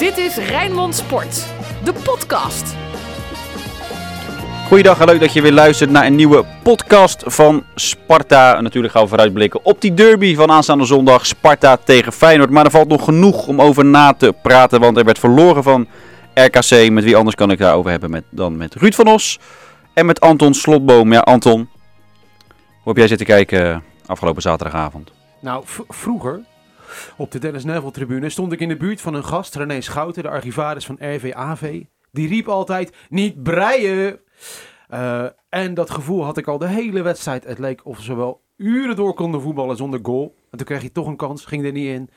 Dit is Rijnmond Sport, de podcast. Goeiedag en leuk dat je weer luistert naar een nieuwe podcast van Sparta. En natuurlijk gaan we vooruitblikken op die derby van aanstaande zondag. Sparta tegen Feyenoord. Maar er valt nog genoeg om over na te praten, want er werd verloren van RKC. Met wie anders kan ik daarover hebben met, dan met Ruud van Os en met Anton Slotboom. Ja, Anton, hoe heb jij zitten kijken afgelopen zaterdagavond? Nou, vroeger, op de Dennis Neville tribune, stond ik in de buurt van een gast, René Schouten, de archivaris van RVAV. Die riep altijd, niet breien! Eh, en dat gevoel had ik al de hele wedstrijd. Het leek of ze wel uren door konden voetballen zonder goal. En toen kreeg je toch een kans, ging er niet in.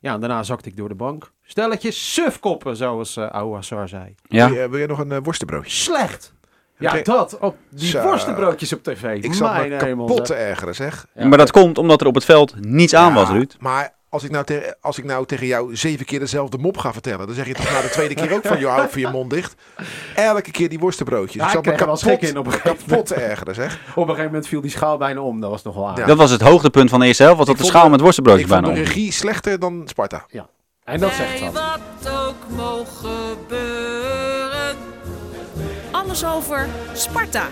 Ja, en daarna zakte ik door de bank. Stelletje sufkoppen, zoals uh, Ouassar zei. Ja, Wil, je, wil je nog een eh, worstenbroodje? Slecht! Ja, dat. Op die Zo. worstenbroodjes op tv. Ik zat me Mijn hemel, kapot te ergeren, zeg. Ja. maar dat komt omdat er op het veld niets aan was, Ruud. Maar als ik, nou te- als ik nou tegen jou zeven keer dezelfde mop ga vertellen, dan zeg je toch na de tweede keer ook van, joh, hou even je mond dicht. Elke keer die worstenbroodjes. Ja, ik zat me kapot, in op een gegeven kapot ergeren, zeg. Op een gegeven moment viel die schaal bijna om. Dat was nog wel aan. Ja. Dat was het hoogtepunt van de eerste helft, was dat de schaal met worstenbroodjes Ik vond bijna de om. regie slechter dan Sparta. En dat zegt wat. wat ook mogen gebeuren. Alles over Sparta.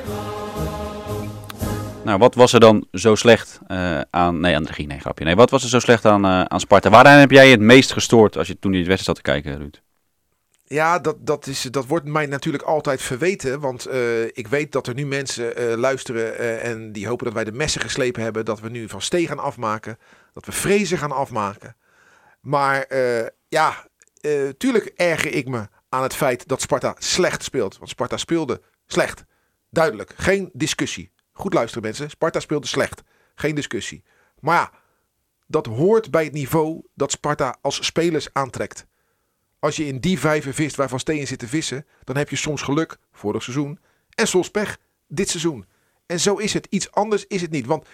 Nou, wat was er dan zo slecht eh, aan... Nee, aan de regie, nee, grapje. Nee, wat was er zo slecht aan, eh, aan Sparta? Waaraan heb jij het meest gestoord als je toen de wedstrijd zat te kijken, Ruud? Ja, dat, dat, is, dat wordt mij natuurlijk altijd verweten. Want eh, ik weet dat er nu mensen luisteren en die hopen dat wij de messen geslepen hebben. Dat we nu van Stee gaan afmaken. Dat we Vrezen gaan afmaken. Maar ja, tuurlijk erger ik me aan het feit dat Sparta slecht speelt. Want Sparta speelde slecht. Duidelijk, geen discussie. Goed luisteren mensen, Sparta speelde slecht. Geen discussie. Maar ja, dat hoort bij het niveau dat Sparta als spelers aantrekt. Als je in die vijver vist waar Van Steen zit te vissen, dan heb je soms geluk, vorig seizoen, en soms pech, dit seizoen. En zo is het. Iets anders is het niet. Want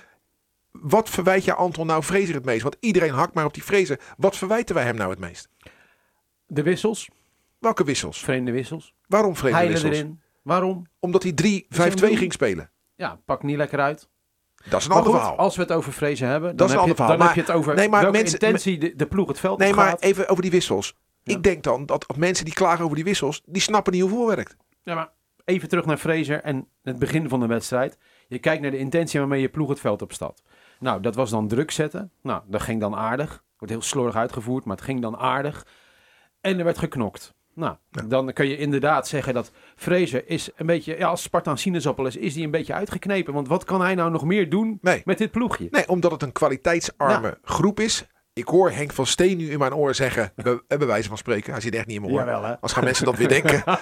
wat verwijt je Anton nou Fraser het meest? Want iedereen hakt maar op die Fraser. Wat verwijten wij hem nou het meest? De wissels, Welke wissels? vreemde wissels. Waarom vreemde Heilen wissels? erin. Waarom? Omdat hij 3-5-2 doen? ging spelen. Ja, pak niet lekker uit. Dat is een Maar ander goed, verhaal. als we het over vrezen hebben, Dat dan, is een heb, je, ander dan verhaal. heb je het over nee, maar welke mensen- intentie de, de ploeg het veld Nee, op maar gaat. even over die wissels. Ja. Ik denk dan dat mensen die klagen over die wissels, die snappen niet hoe voetbal werkt. Ja, maar even terug naar Fraser en het begin van de wedstrijd. Je kijkt naar de intentie waarmee je ploeg het veld opstapt. Nou, dat was dan druk zetten. Nou, dat ging dan aardig. Wordt heel slordig uitgevoerd, maar het ging dan aardig. En er werd geknokt. Nou, Ja. dan kun je inderdaad zeggen dat Fraser is een beetje, ja, als Sparta een sinaasappel is, is hij een beetje uitgeknepen. Want wat kan hij nou nog meer doen Nee. met dit ploegje? Nee, omdat het een kwaliteitsarme groep is. Ik hoor Henk van Steen nu in mijn oor zeggen, bij, bij wijze van spreken, hij zit echt niet in mijn oor. Jawel, hè? Als gaan mensen dat weer denken.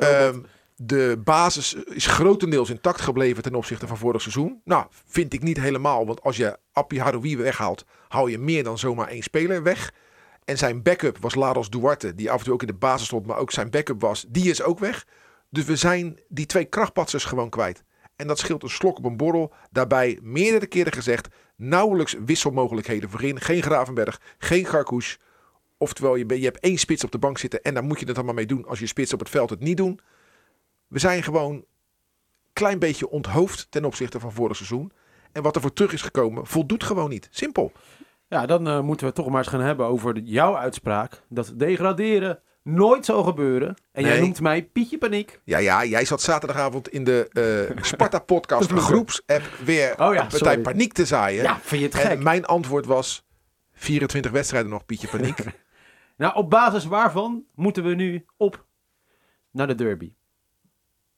Ehm, de basis is grotendeels intact gebleven ten opzichte van vorig seizoen. Nou, vind ik niet helemaal. Want als je Appie Haroui weghaalt, hou je meer dan zomaar één speler weg. En zijn backup was Laros Duarte, die af en toe ook in de basis stond, maar ook zijn backup was. Die is ook weg. Dus we zijn die twee krachtpatsers gewoon kwijt. En dat scheelt een slok op een borrel. Daarbij meerdere keren gezegd, nauwelijks wisselmogelijkheden voorin. Geen Gravenberg, geen Garkouche. Oftewel, je, je hebt één spits op de bank zitten en daar moet je het allemaal mee doen als je spits op het veld het niet doen. We zijn gewoon een klein beetje onthoofd ten opzichte van vorig seizoen. En wat er voor terug is gekomen, voldoet gewoon niet. Simpel. Ja, dan eh, moeten we toch maar eens gaan hebben over jouw uitspraak. Dat degraderen nooit zal gebeuren. En jij noemt mij Pietje Paniek. Ja, ja, jij zat zaterdagavond in de eh, Sparta-podcast groepsapp weer Oh ja, een partij sorry. paniek te zaaien. Ja, vind je het en gek? mijn antwoord was 24 wedstrijden nog, Pietje Paniek. Nou, op basis waarvan moeten we nu op naar de derby?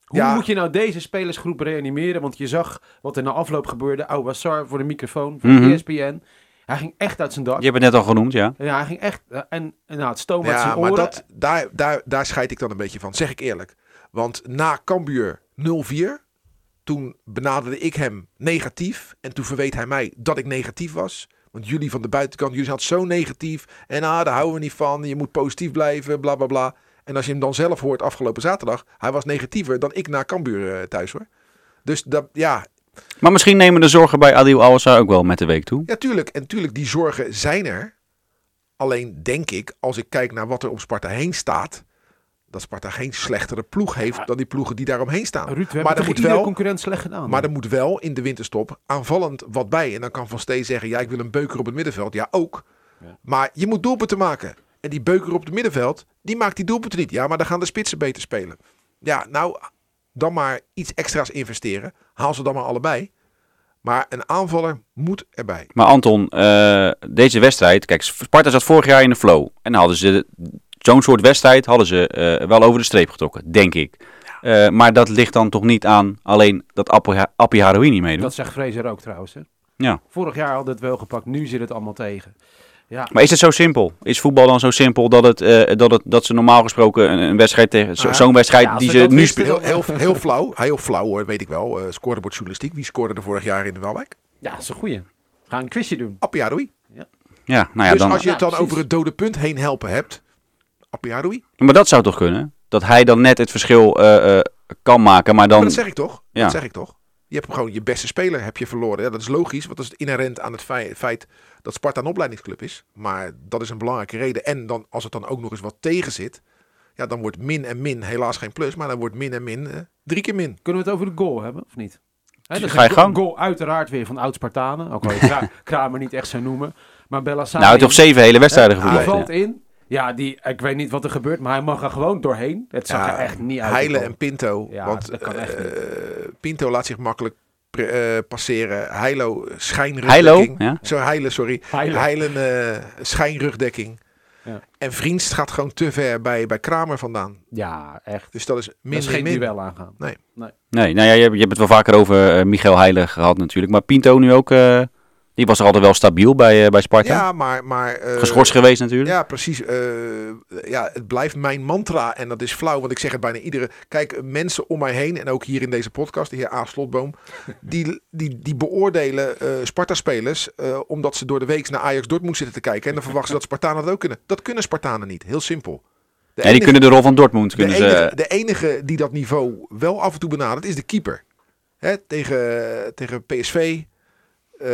Hoe Ja. moet je nou deze spelersgroep reanimeren? Want je zag wat er na afloop gebeurde. Ouassar voor de microfoon van Mhm. ESPN. Hij ging echt uit zijn dak. Je hebt het net al genoemd, ja. Ja, hij ging echt... eh, en, en nou, het stoom uit ja, zijn maar oren. dat, daar, daar, daar scheid ik dan een beetje van, zeg ik eerlijk. Want na Cambuur 0-4, toen benaderde ik hem negatief. En toen verweet hij mij dat ik negatief was. Want jullie van de buitenkant, jullie zijn zo negatief. En ah, daar houden we niet van. Je moet positief blijven, bla bla bla. En als je hem dan zelf hoort afgelopen zaterdag, hij was negatiever dan ik na Cambuur eh, thuis hoor. Dus dat, ja, Maar misschien nemen de zorgen bij Adil Awassa ook wel met de week toe. ja, tuurlijk. En tuurlijk, die zorgen zijn er. Alleen denk ik, als ik kijk naar wat er om Sparta heen staat, dat Sparta geen slechtere ploeg heeft dan die ploegen die daaromheen staan. Ruud, we hebben maar er moet wel, concurrent slecht gedaan. maar er moet wel in de winterstop aanvallend wat bij. En dan kan Van Steen zeggen, ja, ik wil een beuker op het middenveld. Ja, ook. Ja. Maar je moet doelpunten maken. En die beuker op het middenveld, die maakt die doelpunten niet. Ja, maar dan gaan de spitsen beter spelen. Ja, nou, dan maar iets extra's investeren. Haal ze dan maar allebei. Maar een aanvaller moet erbij. Maar Anton, eh, deze wedstrijd, kijk, Sparta zat vorig jaar in de flow. En hadden ze zo'n soort wedstrijd hadden ze eh, wel over de streep getrokken, denk ik. Eh, maar dat ligt dan toch niet aan alleen dat Appie, Appie Haroui niet meedoet. Dat zegt Fraser ook trouwens. Hè? Ja. Vorig jaar hadden het wel gepakt, nu zit het allemaal tegen. Ja, Maar is het zo simpel? Is voetbal dan zo simpel dat, het, eh, dat, het, dat ze normaal gesproken een, een wedstrijd tegen zo- Ja. zo'n wedstrijd Ja, die ze nu spelen? Heel, heel, heel flauw, heel flauw hoor, weet ik wel. Uh, scorebordjournalistiek. Wie scoorde er vorig jaar in de Welwijk? ja, dat is een goeie. We gaan een quizje doen. Appie Haroui. Ja, nou ja, dus dan, als je het Ja, dan precies. over het dode punt heen helpen hebt, Appie Haroui. maar dat zou toch kunnen? Dat hij dan net het verschil eh, eh, kan maken, maar dan... Maar dat zeg ik toch? Ja. Dat zeg ik toch? Je hebt gewoon je beste speler heb je verloren. Ja, dat is logisch, want dat is inherent aan het fei- feit dat Sparta een opleidingsclub is. Maar dat is een belangrijke reden. En dan, als het dan ook nog eens wat tegen zit, ja, dan wordt min en min helaas geen plus, maar dan wordt min en min eh, drie keer min. Kunnen we het over de goal hebben, of niet? Hè, dat is Ga je een goal- gang. goal uiteraard weer van oud-Spartanen. Ook al Kramer niet echt zou noemen. Maar Bellassani... nou, toch zeven hele wedstrijden die gevoetbald. valt ja. in. Ja, die, ik weet niet wat er gebeurt, maar hij mag er gewoon doorheen. Het zag Ja, er echt niet uit. Heilen en Pinto. Ja, want dat kan echt eh, niet. Pinto laat zich makkelijk pre- eh, passeren. Heilo Heilo? schijnrugdekking. Ja? Zo Heilen, sorry. Heilen. Heilen eh, schijnrugdekking. Ja. En Vriends gaat gewoon te ver bij, bij Kramer vandaan. Ja, echt. Dus dat is min Dat is geen min. duel aangaan. Nee, nou ja, je, hebt- je hebt het wel vaker over eh Michael Heilig gehad natuurlijk. Maar Pinto nu ook, eh, die was er altijd wel stabiel bij, eh, bij Sparta. Ja, maar... maar eh, Geschorst geweest natuurlijk. Ja, precies. eh, ja, het blijft mijn mantra en dat is flauw, want ik zeg het bijna iedere... Kijk, mensen om mij heen en ook hier in deze podcast, de heer A. Slotboom, die, die, die beoordelen Sparta-spelers omdat ze door de week naar Ajax Dortmund zitten te kijken en dan verwachten ze dat Spartanen dat ook kunnen. Dat kunnen Spartanen niet, heel simpel. Ja, die kunnen de rol van Dortmund. de, Kunnen ze, enige, eh, de enige die dat niveau wel af en toe benadert is de keeper. Hè, tegen, tegen PSV eh,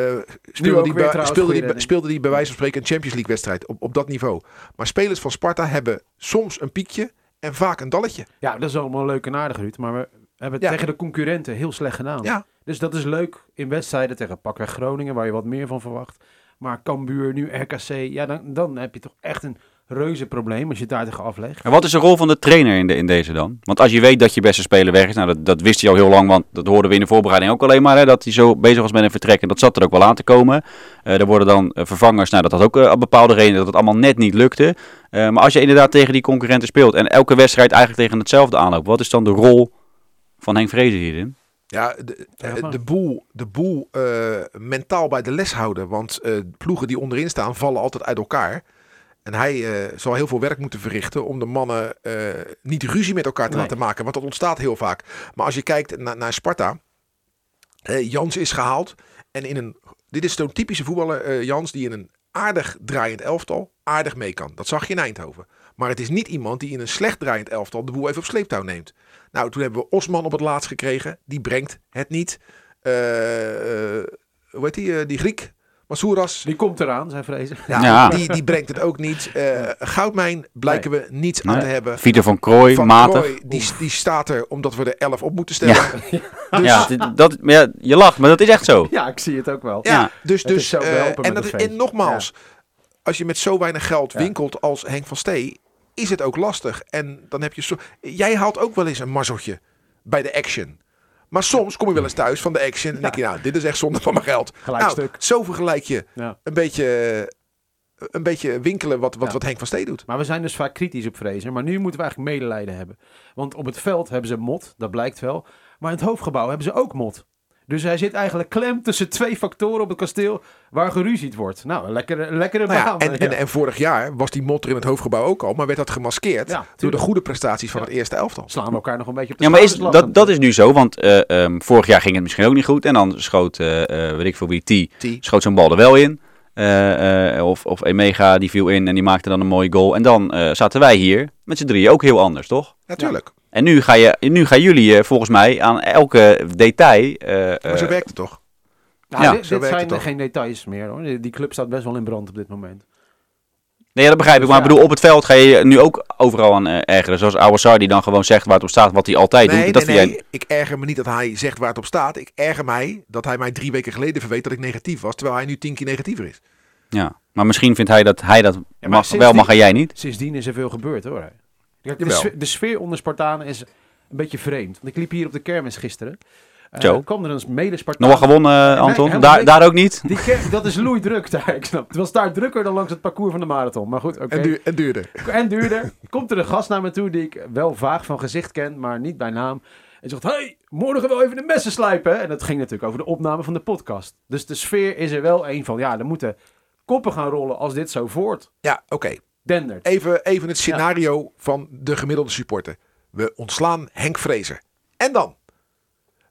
speelde, die bij, speelde, die, bij- redding. speelde die bij wijze van spreken een Champions League wedstrijd op, op dat niveau. Maar spelers van Sparta hebben soms een piekje en vaak een dalletje. Ja, dat is allemaal leuk en aardig, Ruud. Maar we hebben het Ja. tegen de concurrenten heel slecht gedaan. Ja, Dus dat is leuk in wedstrijden tegen pakweg Groningen, waar je wat meer van verwacht. Maar Cambuur, nu RKC, ja, dan, dan heb je toch echt een reuze probleem als je het daar tegen aflegt. En wat is de rol van de trainer in, de, in deze dan? Want als je weet dat je beste speler weg is, nou dat, dat wist hij al heel lang, want dat hoorden we in de voorbereiding ook alleen maar, hè, dat hij zo bezig was met een vertrek. En dat zat er ook wel aan te komen. Eh, er worden dan eh, vervangers, nou dat had ook eh, bepaalde redenen dat het allemaal net niet lukte. Eh, maar als je inderdaad tegen die concurrenten speelt en elke wedstrijd eigenlijk tegen hetzelfde aanloopt, wat is dan de rol van Henk Vrezen hierin? ja de, de boel, de boel eh, mentaal bij de les houden. Want eh, ploegen die onderin staan vallen altijd uit elkaar. En hij eh, zal heel veel werk moeten verrichten om de mannen eh, niet ruzie met elkaar te Nee. laten maken. Want dat ontstaat heel vaak. Maar als je kijkt na- naar Sparta. Jans is gehaald. En in een. Dit is zo'n typische voetballer, eh, Jans, die in een aardig draaiend elftal aardig mee kan. Dat zag je in Eindhoven. Maar het is niet iemand die in een slecht draaiend elftal de boel even op sleeptouw neemt. Nou, toen hebben we Osman op het laatst gekregen. Die brengt het niet. Hoe heet die? die Griek? Masouras. Die komt eraan, zei Vrezen. Ja, Ja. Die, die brengt het ook niet. Eh, Goudmijn blijken we niets aan te hebben. Vieter van Krooi, Van matig. Krooi, die, die staat er omdat we er 11 op moeten stellen. Ja. Dus, Ja, dat, maar ja, je lacht, maar dat is echt zo. Ja, ik zie het ook wel. Ja, Ja. dus, is dus zo behelpen en, dat, het en nogmaals, als je met zo weinig geld Ja. winkelt als Henk van Stee, is het ook lastig. En dan heb je zo. Jij haalt ook wel eens een mazzeltje bij de action. Maar soms kom je wel eens thuis van de action en denk je, nou, dit is echt zonde van mijn geld. Gelijk nou, zo vergelijk je Ja. een beetje, een beetje winkelen wat, wat, Ja. wat Henk van Stee doet. Maar we zijn dus vaak kritisch op Vrezen. Maar nu moeten we eigenlijk medelijden hebben. Want op het veld hebben ze mot, dat blijkt wel. Maar in het hoofdgebouw hebben ze ook mot. Dus hij zit eigenlijk klem tussen twee factoren op het kasteel waar geruzied wordt. Nou, een lekkere, een lekkere Nou ja, baan. en, en, Ja. en vorig jaar was die motter in het hoofdgebouw ook al, maar werd dat gemaskeerd Ja, door de goede prestaties van Ja. het eerste elftal. Slaan we elkaar nog een beetje op de Ja, maar is, dat, dat is nu zo, want eh, ehm, vorig jaar ging het misschien ook niet goed. En dan schoot, eh, eh, weet ik veel wie, T, schoot zo'n bal er wel in. Eh, eh, of, of Emega, die viel in en die maakte dan een mooie goal. En dan eh, zaten wij hier met z'n drieën ook heel anders, toch? Natuurlijk. En nu, ga je, nu gaan jullie eh, volgens mij aan elke detail... eh, Maar zo eh, werkt het toch? Nou, Ja, dit, zo zijn toch. geen details meer hoor. Die club staat best wel in brand op dit moment. Nee, ja, dat begrijp ik. Maar Ja. ik bedoel, op het veld ga je je nu ook overal aan eh, ergeren. Zoals Awasar die dan gewoon zegt waar het op staat, wat hij altijd Nee, doet. Dat nee, nee. jij... Ik erger me niet dat hij zegt waar het op staat. Ik erger mij dat hij mij drie weken geleden verweet dat ik negatief was. Terwijl hij nu tien keer negatiever is. Ja. Maar misschien vindt hij dat hij dat maar mag, wel mag en jij niet. Sindsdien is er veel gebeurd hoor. Kijk, de, sfeer, de sfeer onder Spartanen is een beetje vreemd. Want ik liep hier op de kermis gisteren. Eh, Zo. kwam er een mede-Spartaan. Nog wel gewonnen, eh, Anton? Daar, daar ook niet? Die dat is loei druk daar, ik snap. Het was daar drukker dan langs het parcours van de marathon. Maar goed, oké. En, duur, en duurder. En duurder. Komt er een gast naar me toe die ik wel vaag van gezicht ken, maar niet bij naam. En zegt, hey, morgen wel even de messen slijpen. hè?" En dat ging natuurlijk over de opname van de podcast. Dus de sfeer is er wel een van, ja, er moeten koppen gaan rollen als dit zo voort Ja, oké. Dendert. Even, even het scenario van de gemiddelde supporter. We ontslaan Henk Vrezer. En dan?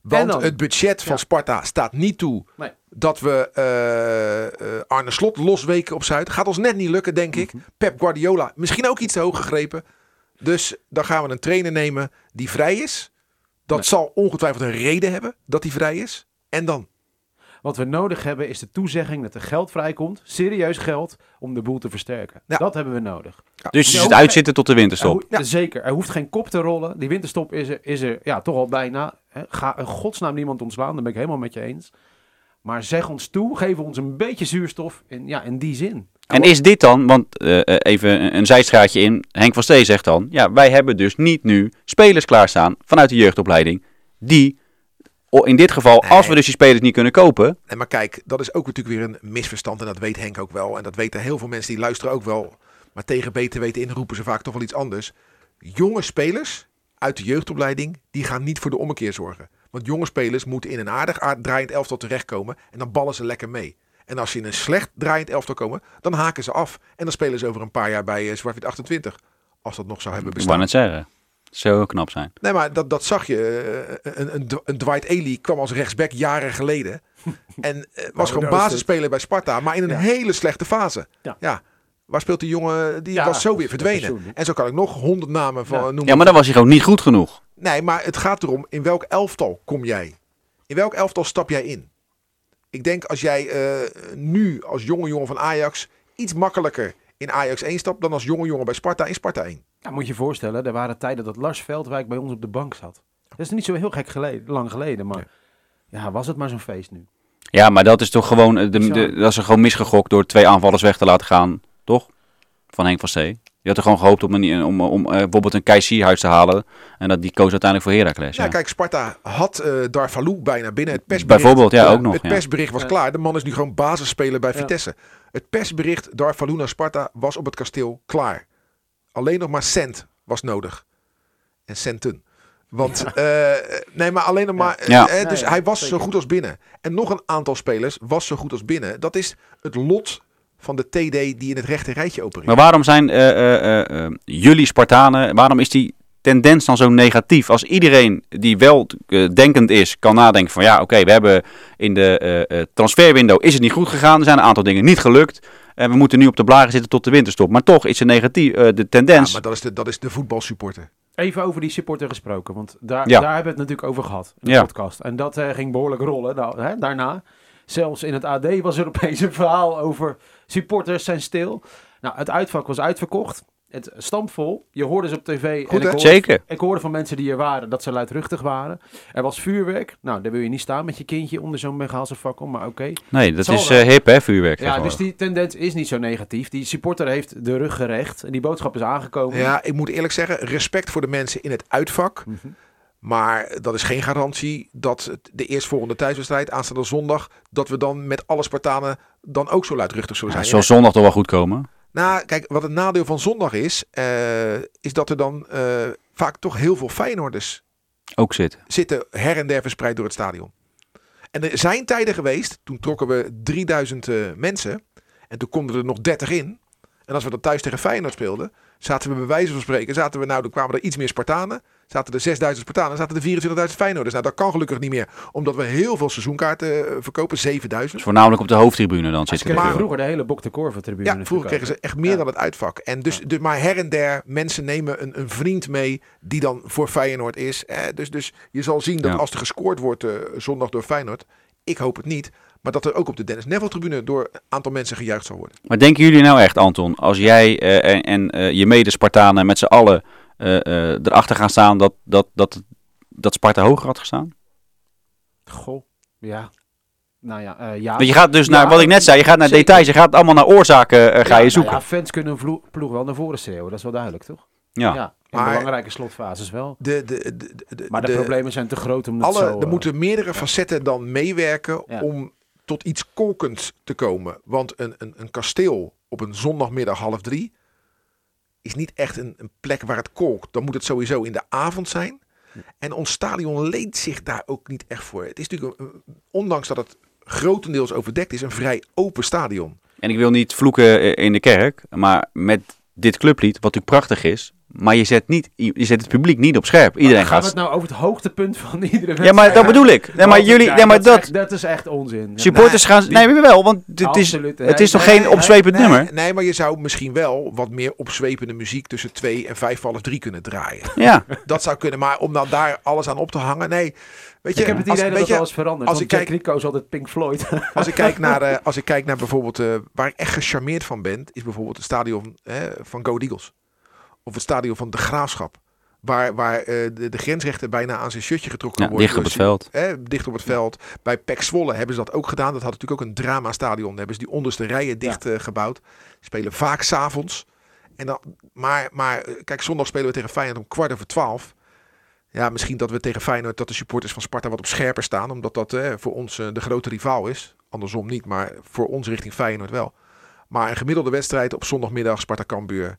Want En dan? het budget van Ja. Sparta staat niet toe Nee. dat we eh, Arne Slot losweken op Zuid. Gaat ons net niet lukken, denk ik. Mhm. Pep Guardiola, misschien ook iets te hoog gegrepen. Dus dan gaan we een trainer nemen die vrij is. Dat Nee. zal ongetwijfeld een reden hebben dat hij vrij is. En dan? Wat we nodig hebben is de toezegging dat er geld vrijkomt, serieus geld, om de boel te versterken. Ja. Dat hebben we nodig. Dus je zit uitzitten tot de Er winterstop. Zeker, er hoeft geen kop te rollen. Die winterstop is er, is er ja, toch al bijna. Hè. Ga in godsnaam niemand ontslaan, daar ben ik helemaal met je eens. Maar zeg ons toe, geef ons een beetje zuurstof in, ja, in die zin. En is dit dan, want eh, eh, even een, zijstraatje in, Henk van Stee zegt dan, ja, wij hebben dus niet nu spelers klaarstaan vanuit de jeugdopleiding, die in dit geval, als we dus die spelers niet kunnen kopen, Nee, maar kijk, dat is ook natuurlijk weer een misverstand. En dat weet Henk ook wel. En dat weten heel veel mensen die luisteren ook wel. Maar tegen beter weten in roepen ze vaak toch wel iets anders. Jonge spelers uit de jeugdopleiding, die gaan niet voor de ommekeer zorgen. Want jonge spelers moeten in een aardig aard- draaiend elftal terechtkomen. En dan ballen ze lekker mee. En als ze in een slecht draaiend elftal komen, dan haken ze af. En dan spelen ze over een paar jaar bij uh, Zwartwit 28. Als dat nog zou hebben ik wou bestaan. net zeggen, zou heel knap zijn. Nee, maar dat, dat zag je. eh, Een, een, een Dwight Ely kwam als rechtsback jaren geleden. En eh, was gewoon basisspeler bij Sparta, maar in een Ja. hele slechte fase. Ja. Ja. Waar speelt die jongen? Die Ja, was zo weer verdwenen. En zo kan ik nog honderd namen van Ja. noemen. Ja, maar dan was hij gewoon niet goed genoeg. Nee, maar het gaat erom in welk elftal kom jij? In welk elftal stap jij in? Ik denk als jij eh, nu als jonge jongen van Ajax iets makkelijker in Ajax 1 stapt dan als jonge jongen bij Sparta in Sparta 1. Ja, moet je je voorstellen, er waren tijden dat Lars Veldwijk bij ons op de bank zat. Dat is niet zo heel gek geleden, lang geleden, maar ja, was het maar zo'n feest nu. Ja, maar dat is toch gewoon, eh, de, de, dat is er gewoon misgegokt door twee aanvallers weg te laten gaan, toch? Van Henk van Stee. Je had er gewoon gehoopt om, een, om, om eh, bijvoorbeeld een Kai Sierhuis te halen. En dat, die koos uiteindelijk voor Heracles. Ja, Ja. kijk, Sparta had eh Darvalu bijna binnen. Het persbericht, Bijvoorbeeld, ja, ook nog. Het ja. persbericht was Ja. klaar. De man is nu gewoon basisspeler bij Ja. Vitesse. Het persbericht Darvalu naar Sparta was op het kasteel klaar. Alleen nog maar cent was nodig. En centen. Want, eh, nee, maar alleen nog maar... eh, Ja. eh, dus Ja, ja, hij was zeker. zo goed als binnen. En nog een aantal spelers was zo goed als binnen. Dat is het lot van de TD die in het rechte rijtje opereert. Maar waarom zijn eh, eh, eh, eh, jullie Spartanen, waarom is die tendens dan zo negatief? Als iedereen die wel eh, denkend is, kan nadenken van ja, oké, we hebben in de eh, eh, transferwindow is het niet goed gegaan. Er zijn een aantal dingen niet gelukt. En we moeten nu op de blaren zitten tot de winterstop. Maar toch is er negatief, eh, de ja, tendens. maar dat is de, dat is de voetbalsupporter. Even over die supporter gesproken, want daar, Ja. daar hebben we het natuurlijk over gehad in de Ja. podcast. En dat eh, ging behoorlijk rollen nou, hè, daarna. Zelfs in het AD was er opeens een verhaal over supporters zijn stil. Nou, het uitvak was uitverkocht. Het stampvol. Je hoorde ze op tv. Goed, en ik hoorde, Zeker. ik hoorde van mensen die er waren dat ze luidruchtig waren. Er was vuurwerk. Nou, daar wil je niet staan met je kindje onder zo'n megaalse fakkel, maar oké. Nee, dat Zal is eh, hip hè, vuurwerk. Ja, dus die tendens is niet zo negatief. Die supporter heeft de rug gerecht. En die boodschap is aangekomen. Ja, ik moet eerlijk zeggen, respect voor de mensen in het uitvak. Mhm. Maar dat is geen garantie dat de eerstvolgende thuiswedstrijd, aanstaande zondag, dat we dan met alle Spartanen dan ook zo luidruchtig zullen Ja, zijn. zal zondag toch wel goed komen? Nou, kijk, wat het nadeel van zondag is, eh, is dat er dan eh, vaak toch heel veel Feyenoorders Ook zitten. zitten her en der verspreid door het stadion. En er zijn tijden geweest, toen trokken we 3000 eh, mensen en toen konden er nog 30 in. En als we dan thuis tegen Feyenoord speelden, zaten we bij wijze van spreken, zaten we nou, dan kwamen er iets meer Spartanen. Zaten er 6000 Spartanen, zaten er 24.000 Feyenoorders. Nou, dat kan gelukkig niet meer, omdat we heel veel seizoenkaarten eh, verkopen, 7000. Dus voornamelijk op de hoofdtribune dan zitten. veel. vroeger de hele Bok de Korver tribune. Ja, vroeger kregen ze echt meer Ja. dan het uitvak. En dus, dus maar her en der, mensen nemen een, een vriend mee die dan voor Feyenoord is. Eh, dus, dus je zal zien dat Ja. als er gescoord wordt eh, zondag door Feyenoord, ik hoop het niet, maar dat er ook op de Dennis Neville tribune door een aantal mensen gejuicht zal worden. Maar denken jullie nou echt, Anton, als jij eh, en, en eh, je mede-Spartanen met z'n allen erachter gaan staan dat, dat, dat, dat Sparta hoger had gestaan? Goh, ja. Nou ja, eh, ja. Want je gaat dus Ja, naar, wat ik net zei, je gaat naar zeker. details. Je gaat allemaal naar oorzaken eh, ga Ja, je nou zoeken. ja, fans kunnen een vlo- ploeg wel naar voren schreeuwen, dat is wel duidelijk, toch? Ja. in Maar- belangrijke slotfases wel. De, de, de, de, Maar de, de- problemen zijn te groot om dat alle, zo... er eh, moeten meerdere facetten dan meewerken Ja. om tot iets kolkends te komen. Want een, een, een kasteel op een zondagmiddag half drie is niet echt een, een plek waar het kolkt. Dan moet het sowieso in de avond zijn. En ons stadion leent zich daar ook niet echt voor. Het is natuurlijk, ondanks dat het grotendeels overdekt is, een vrij open stadion. En ik wil niet vloeken eh, in de kerk, maar met dit clublied, wat natuurlijk prachtig is, maar je zet, niet, je zet het publiek niet op scherp. Iedereen Gaan we gaat... het nou over het hoogtepunt van iedere wedstrijd? Ja, maar dat bedoel ik. Nee, maar Dat- jullie, nee, maar dat, is dat, is echt onzin. supporters gaan... Nee, maar wel, want het is, het is toch geen opzwepend nummer? Nee, maar je zou misschien wel wat meer opzwepende muziek tussen twee en vijf half drie kunnen draaien. Ja. Dat zou kunnen, maar om dan daar alles aan op te hangen, nee. Weet je, Ik heb het als- idee dat weet dat je, alles verandert. als ik kijk- Rico is altijd Pink Floyd. Als ik kijk naar, eh, als ik kijk naar bijvoorbeeld, eh, waar ik echt gecharmeerd van ben, is bijvoorbeeld het stadion eh, van Go Eagles. Of het stadion van de Graafschap. Waar, waar eh, de, de grensrechter bijna aan zijn shirtje getrokken ja, wordt. dicht op het veld. Eh, dicht op het veld. Bij Pek Zwolle hebben ze dat ook gedaan. Dat had natuurlijk ook een drama-stadion. Daar hebben ze die onderste rijen dicht eh, gebouwd. Spelen vaak s'avonds. En dan, maar, maar eh, kijk, zondag spelen we tegen Feyenoord om kwart over twaalf. Ja, misschien dat we tegen Feyenoord, dat de supporters van Sparta wat op scherper staan. Omdat dat eh, voor ons de grote rivaal is. Andersom niet, maar voor ons richting Feyenoord wel. Maar een gemiddelde wedstrijd op zondagmiddag Sparta-Cambuur.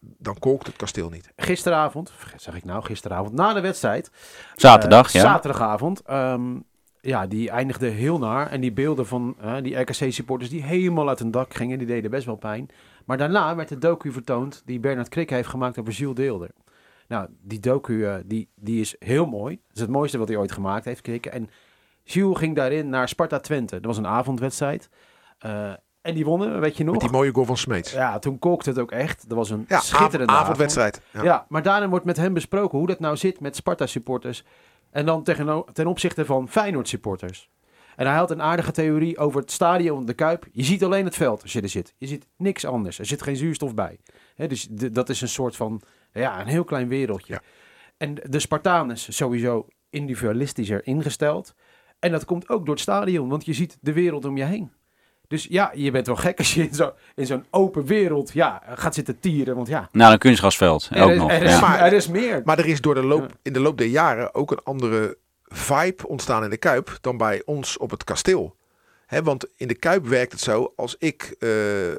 Dan kolkt het kasteel niet. gisteravond, zeg ik nou, gisteravond, na de wedstrijd. Zaterdag, eh, ja. Zaterdagavond. ehm, ja, die eindigde heel naar. En die beelden van eh, die RKC-supporters die helemaal uit hun dak gingen, die deden best wel pijn. Maar daarna werd de docu vertoond die Bernard Krikke heeft gemaakt over Jules Deelder. Nou, die docu eh, die, die is heel mooi. Dat is het mooiste wat hij ooit gemaakt heeft, Krikke. En Jules ging daarin naar Sparta Twente. Dat was een avondwedstrijd. En die wonnen, weet je nog? Met die mooie goal van Smeets. Ja, toen kookte het ook echt. Dat was een Ja, schitterende av- avond. avondwedstrijd. Ja. Ja. maar daarin wordt met hem besproken hoe dat nou zit met Sparta-supporters. En dan tegen, ten opzichte van Feyenoord-supporters. En hij had een aardige theorie over het stadion, de Kuip. Je ziet alleen het veld als je er zit. Je ziet niks anders. Er zit geen zuurstof bij. Dus dat is een soort van, ja, een heel klein wereldje. Ja. En de Spartaan is sowieso individualistischer ingesteld. En dat komt ook door het stadion, want je ziet de wereld om je heen. Dus ja, je bent wel gek als je in zo- in zo'n open wereld ja, gaat zitten tieren. Want ja, Nou, een kunstgrasveld. er Ook is, nog. er, is, ja. Maar- er is meer. Maar er is door de loop, in de loop der jaren ook een andere vibe ontstaan in de Kuip dan bij ons op het kasteel. Hè, want in de Kuip werkt het zo, als ik eh, eh,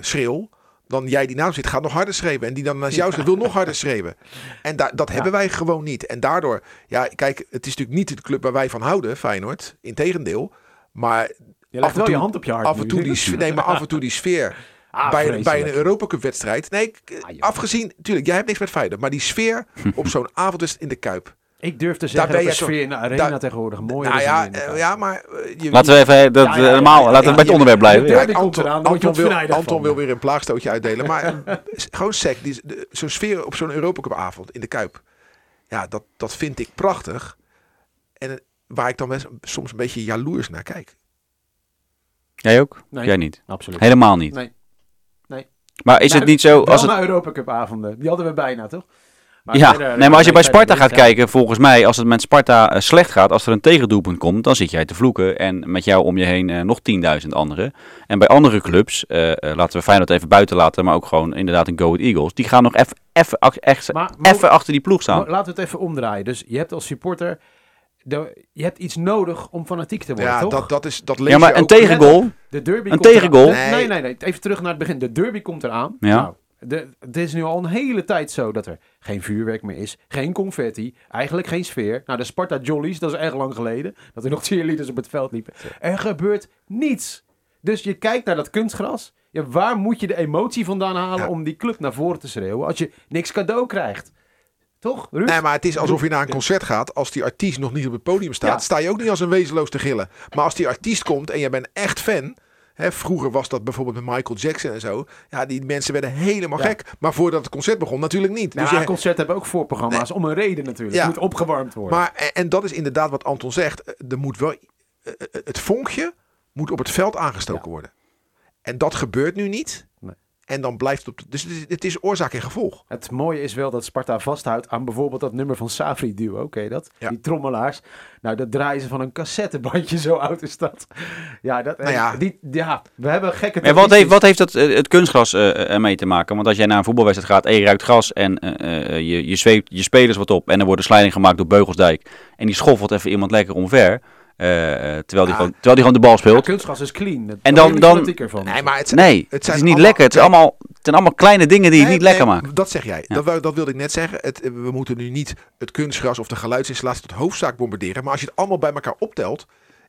schreeuw, dan jij die naam zit, gaat nog harder schreeuwen. En die dan naast jou zit, wil nog harder schreeuwen. En da- dat hebben wij gewoon niet. En daardoor, ja, kijk, het is natuurlijk niet de club waar wij van houden, Feyenoord. Integendeel. Maar je af legt en wel je toe- hand op je hart. af en nu. toe die, sfeer- nee, maar af en toe die sfeer Ah, bij, vreselijk. bij een Europa Cup wedstrijd. Nee, Ah, afgezien, tuurlijk, jij hebt niks met Feyenoord. Maar die sfeer op zo'n avondwedstrijd in de Kuip. Ik durf te Daar zeggen ben dat de sfeer in de arena daar- tegenwoordig mooier nou is ja, dan in de eh, Kuip. ja, maar eh, je, Laten we even dat, Ja, ja, eh, ja, normaal, ja, laten we ja, bij het onderwerp blijven. Kijk, Anton, eraan, wil, Anton weer een plaagstootje uitdelen. Maar gewoon sec, zo'n sfeer op zo'n Europa Cup avond in de Kuip. Ja, dat, dat vind ik prachtig. En waar ik dan best, soms een beetje jaloers naar kijk. Jij ook? Nee. Jij niet. Absoluut. Helemaal niet. Nee. Maar is Nou, het niet zo... Als het, naar Europa Cup avonden. Die hadden we bijna, toch? Maar ja, verder- nee, maar als je bij Sparta gaat kijken, volgens mij, als het met Sparta eh, slecht gaat, als er een tegendoelpunt komt, dan zit jij te vloeken. En met jou om je heen eh, nog 10.000 anderen. En bij andere clubs, eh, laten we Feyenoord even buiten laten, maar ook gewoon inderdaad een Go Ahead Eagles, die gaan nog even even ach- echt Maar mo- even achter die ploeg staan. mo- laten we het even omdraaien. Dus je hebt als supporter... De, je hebt iets nodig om fanatiek te worden, Ja, toch? dat, dat, is, dat lees Ja, maar je een ook- tegengoal, De derby Een komt tegengoal? Nee, Nee. nee, nee. Even terug naar het begin. De derby komt eraan. Ja. Nou, de, het is nu al een hele tijd zo dat er geen vuurwerk meer is. Geen confetti. Eigenlijk geen sfeer. Nou, de Sparta Jollies, dat is erg lang geleden. Dat er nog cheerleaders op het veld liepen. Er gebeurt niets. Dus je kijkt naar dat kunstgras. Ja, waar moet je de emotie vandaan halen Ja. om die club naar voren te schreeuwen als je niks cadeau krijgt? Toch, Ruud? Nee, maar het is alsof je naar een concert gaat. Als die artiest nog niet op het podium staat, Ja. sta je ook niet als een wezenloos te gillen. Maar als die artiest komt en je bent echt fan. Hè, vroeger was dat bijvoorbeeld met Michael Jackson en zo. Ja, die mensen werden helemaal Ja. gek. Maar voordat het concert begon, natuurlijk niet. Nou, dus je, concerten hebben ook voorprogramma's om een reden natuurlijk. Ja. Het moet opgewarmd worden. maar, en, en dat is inderdaad wat Anton zegt. Eh, Er moet wel, eh, eh, het vonkje moet op het veld aangestoken worden. En dat gebeurt nu niet. En dan blijft het op. Dus het is, het is oorzaak en gevolg. Het mooie is wel dat Sparta vasthoudt aan bijvoorbeeld dat nummer van Savri Duo. Oké, dat? Ja. Die trommelaars. Nou, dat draaien ze van een cassettebandje, zo oud is dat. Ja, dat, Nou ja. Die, ja we hebben gekke En wat heeft, wat heeft dat, eh, het kunstgras eh, ermee te maken? Want als jij naar een voetbalwedstrijd gaat en je ruikt gras en eh, eh, je, je zweept je spelers wat op en er wordt een slijding gemaakt door Beugelsdijk en die schoffelt even iemand lekker omver, terwijl, die Ja. gewoon, terwijl die gewoon de bal Ja, speelt. kunstgas is clean. En dan- dan- Ervan. Nee, maar het zijn, Nee, het, het is niet allemaal- lekker. Het, is allemaal, het zijn allemaal kleine dingen die het Nee, niet lekker maken. Dat zeg jij. Ja. Dat, dat wilde ik net zeggen. Het, we moeten nu niet het kunstgras of de geluidsinstallatie tot hoofdzaak bombarderen. Maar als je het allemaal bij elkaar optelt,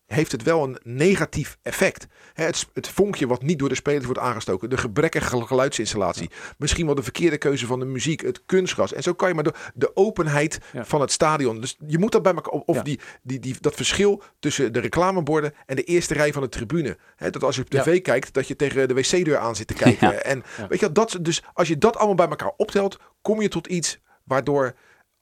heeft het wel een negatief effect. Hè, het, het vonkje wat niet door de spelers wordt aangestoken. De gebrekkige geluidsinstallatie. Misschien wel de verkeerde keuze van de muziek. Het kunstgras. En zo kan je maar door de openheid Ja. van het stadion. Dus je moet dat bij elkaar... Of Ja. die, die, die, dat verschil tussen de reclameborden en de eerste rij van de tribune. Hè, dat als je op tv kijkt, dat je tegen de wc-deur aan zit te kijken. En weet je, dat, dus als je dat allemaal bij elkaar optelt, kom je tot iets waardoor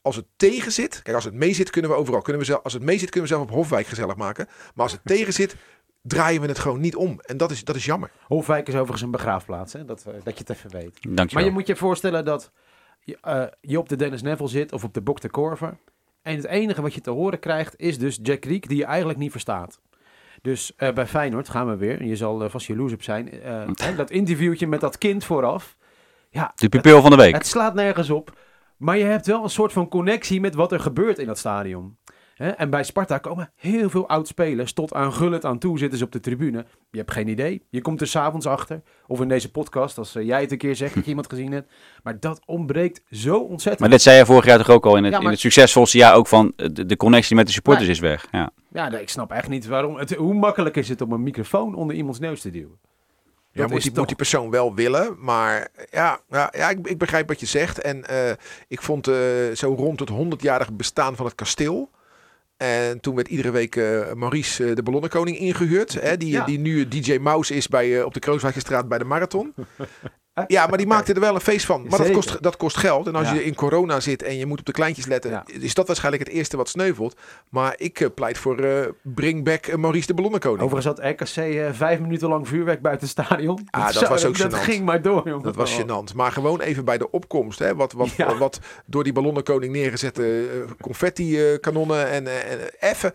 als het tegen zit, kijk als het mee zit kunnen we overal, kunnen we zelf, als het mee zit kunnen we zelf op Hofwijk gezellig maken, maar als het tegen zit, draaien we het gewoon niet om en dat is, dat is jammer. Hofwijk is overigens een begraafplaats, hè? Dat, eh, dat je het even weet. Maar je moet je voorstellen dat je, eh, je op de Dennis Neville zit of op de Bok de Korver. En het enige wat je te horen krijgt is dus Jack Riek die je eigenlijk niet verstaat. Dus eh, bij Feyenoord gaan we weer. Je zal eh, vast jaloers op zijn. eh, hè, dat interviewtje met dat kind vooraf. Ja, De pupil van de week. het slaat nergens op. Maar je hebt wel een soort van connectie met wat er gebeurt in dat stadion. En bij Sparta komen heel veel oud-spelers tot aan Gullit aan toe zitten ze op de tribune. Je hebt geen idee. Je komt er s'avonds achter. Of in deze podcast, als eh, jij het een keer zegt dat je iemand gezien hebt. Maar dat ontbreekt zo ontzettend. Maar dit zei je vorig jaar toch ook al in het, Ja, maar- in het succesvolste jaar ook van eh, de, de connectie met de supporters is weg. Ja. Ja, ik snap echt niet waarom. Het, hoe makkelijk is het om een microfoon onder iemands neus te duwen? Ja, moet, die, toch- moet die persoon wel willen, maar ja, ja, ja ik, ik begrijp wat je zegt en eh, ik vond eh, zo rond het 100-jarig bestaan van het kasteel. En toen werd iedere week eh, Maurice de ballonnenkoning ingehuurd. Hè, die, Ja. die nu DJ Mouse is bij, op de Krooswijkerstraat bij de marathon. Ja, maar die maakte er wel een feest van. Maar dat kost, dat kost geld. En als Ja. je in corona zit en je moet op de kleintjes letten, Ja. is dat waarschijnlijk het eerste wat sneuvelt. Maar ik eh, pleit voor eh, bring back eh, Maurice de ballonnenkoning. Overigens had RKC eh, vijf minuten lang vuurwerk buiten het stadion. Ah, dat was ook Dat gênant. ging maar door, jongen. Dat was gênant. Maar gewoon even bij de opkomst. Hè, wat, wat, Ja. wat door die ballonnenkoning neergezette eh, confetti-kanonnen. en, en even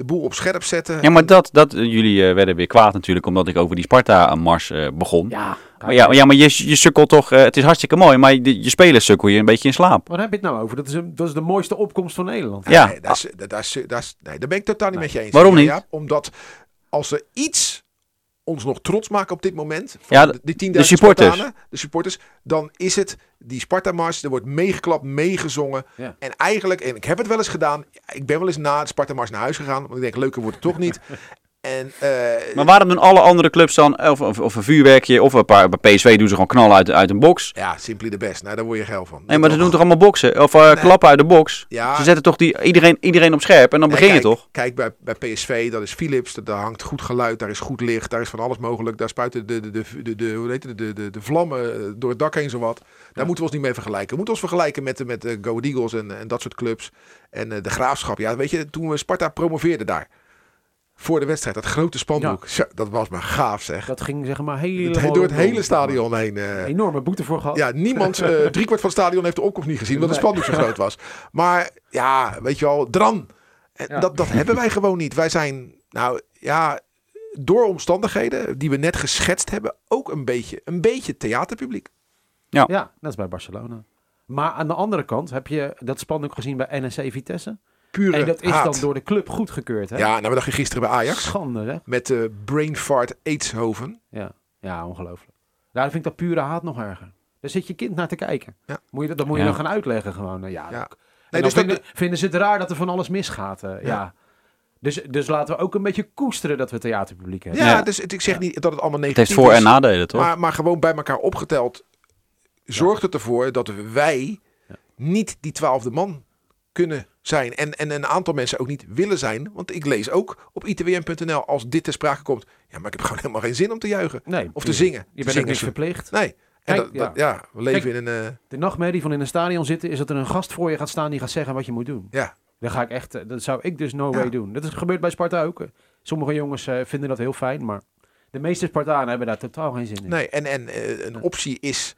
de boel op scherp zetten. ja, maar dat, dat, eh, jullie eh, werden weer kwaad natuurlijk omdat ik over die Sparta-mars eh, begon. Ja, Maar ja, maar ja, maar je, je sukkelt toch, het is hartstikke mooi, maar je, je spelers sukkel je een beetje in slaap. Waar heb je het nou over? Dat is, een, dat is de mooiste opkomst van Nederland. Ja. Nee, daar, is- daar, daar, is- daar, is- nee, daar ben ik totaal niet Nee. met je eens. Waarom niet? Ja, omdat als er iets ons nog trots maken op dit moment. Van Ja, de, die 10.000 de supporters. Spartanen, de supporters. Dan is het die Sparta-mars. Er wordt meegeklapt, meegezongen. Ja. En eigenlijk, en ik heb het wel eens gedaan. Ik ben wel eens na de Sparta-mars naar huis gegaan. Want ik denk, leuker wordt het toch niet. En, eh, Maar waarom doen alle andere clubs dan, of, of, of een vuurwerkje, of een paar, bij PSV doen ze gewoon knallen uit, uit een box. Ja, simply the best. Nou, daar word je geil van. Nee, maar ze doen toch allemaal boksen, of eh, Nee. klappen uit de box. Ja. Ze zetten toch die, iedereen, iedereen op scherp en dan Nee, begin je toch? Kijk, bij, bij PSV, dat is Philips. Daar hangt goed geluid, daar is goed licht, daar is van alles mogelijk. Daar spuiten de, de, de, de, de, hoe heet het, de, de, de vlammen eh, door het dak heen zowat. Daar moeten we ons niet mee vergelijken. We moeten ons vergelijken met, de- met de Go Eagles en, en dat soort clubs. En de Graafschap. Ja, weet je, toen we Sparta promoveerden daar. Voor de wedstrijd, dat grote spandoek. Dat was maar gaaf zeg. Dat ging zeg maar helemaal... door het hele stadion heen. eh, Enorme boete voor gehad. ja, niemand, eh driekwart van het stadion heeft de opkomst niet gezien, omdat het Nee. spandoek zo groot was. Maar ja, weet je wel, dran. En Ja. dat, dat hebben wij gewoon niet. Wij zijn, nou ja, door omstandigheden die we net geschetst hebben, ook een beetje, een beetje theaterpubliek. Ja, dat is bij Barcelona. Maar aan de andere kant heb je dat spandoek gezien bij NEC Vitesse. Pure en dat is haat. dan door de club goedgekeurd, hè? Ja, nou, we dachten gisteren bij Ajax Schande, hè? met eh brain fart Aidshoven. Ja, ja ongelooflijk. Daar vind ik dat pure haat nog erger. Daar zit je kind naar te kijken. Ja. Moet je, dat dat moet je Ja. dan gaan uitleggen gewoon. Nou, Ja, Ja. En Nee, dus dat- vinden, ze het raar dat er van alles misgaat. eh, ja. Ja. Dus, dus laten we ook een beetje koesteren dat we theaterpubliek hebben. Ja, Ja. dus het, ik zeg niet dat het allemaal Het negatief heeft voor- is. en nadelen, toch? Maar, maar gewoon bij elkaar opgeteld zorgt het ervoor dat wij Ja. niet die twaalfde man kunnen zijn. En, en een aantal mensen ook niet willen zijn. Want ik lees ook op itwm.nl als dit ter sprake komt. Ja, maar ik heb gewoon helemaal geen zin om te juichen. Nee, Of te zingen. Je bent ook zingen niet verplicht. Nee. En Kijk, dat, dat- ja. we leven Kijk, in een... eh, De nachtmerrie van in een stadion zitten is dat er een gast voor je gaat staan die gaat zeggen wat je moet doen. ja. Dan ga ik echt, eh, dat zou ik dus no Ja. way doen. Dat is gebeurd bij Sparta ook. Sommige jongens eh, vinden dat heel fijn, maar De meeste Spartanen hebben daar totaal geen zin in. Nee, en, en een optie is,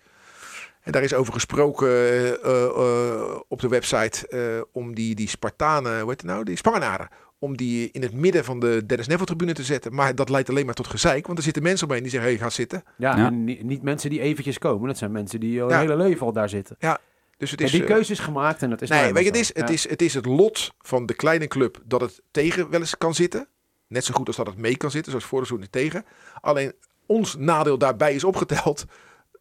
en daar is over gesproken eh, eh, eh, op de website, eh, om die, die Spartanen, hoe heet het nou, die Spangenaren, om die in het midden van de Dennis Neville tribune te zetten. Maar dat leidt alleen maar tot gezeik, want er zitten mensen omheen die zeggen, hé, hey, ga zitten. Ja, Ja. en ni- niet mensen die eventjes komen. Dat zijn mensen die al Ja. hun hele leven al daar zitten. Dus het En is... die keuze is gemaakt en dat is Nee, weet je, het is, het, is, het is het lot van de kleine club dat het tegen wel eens kan zitten. Net zo goed als dat het mee kan zitten, zoals vorig seizoen niet tegen. Alleen ons nadeel daarbij is opgeteld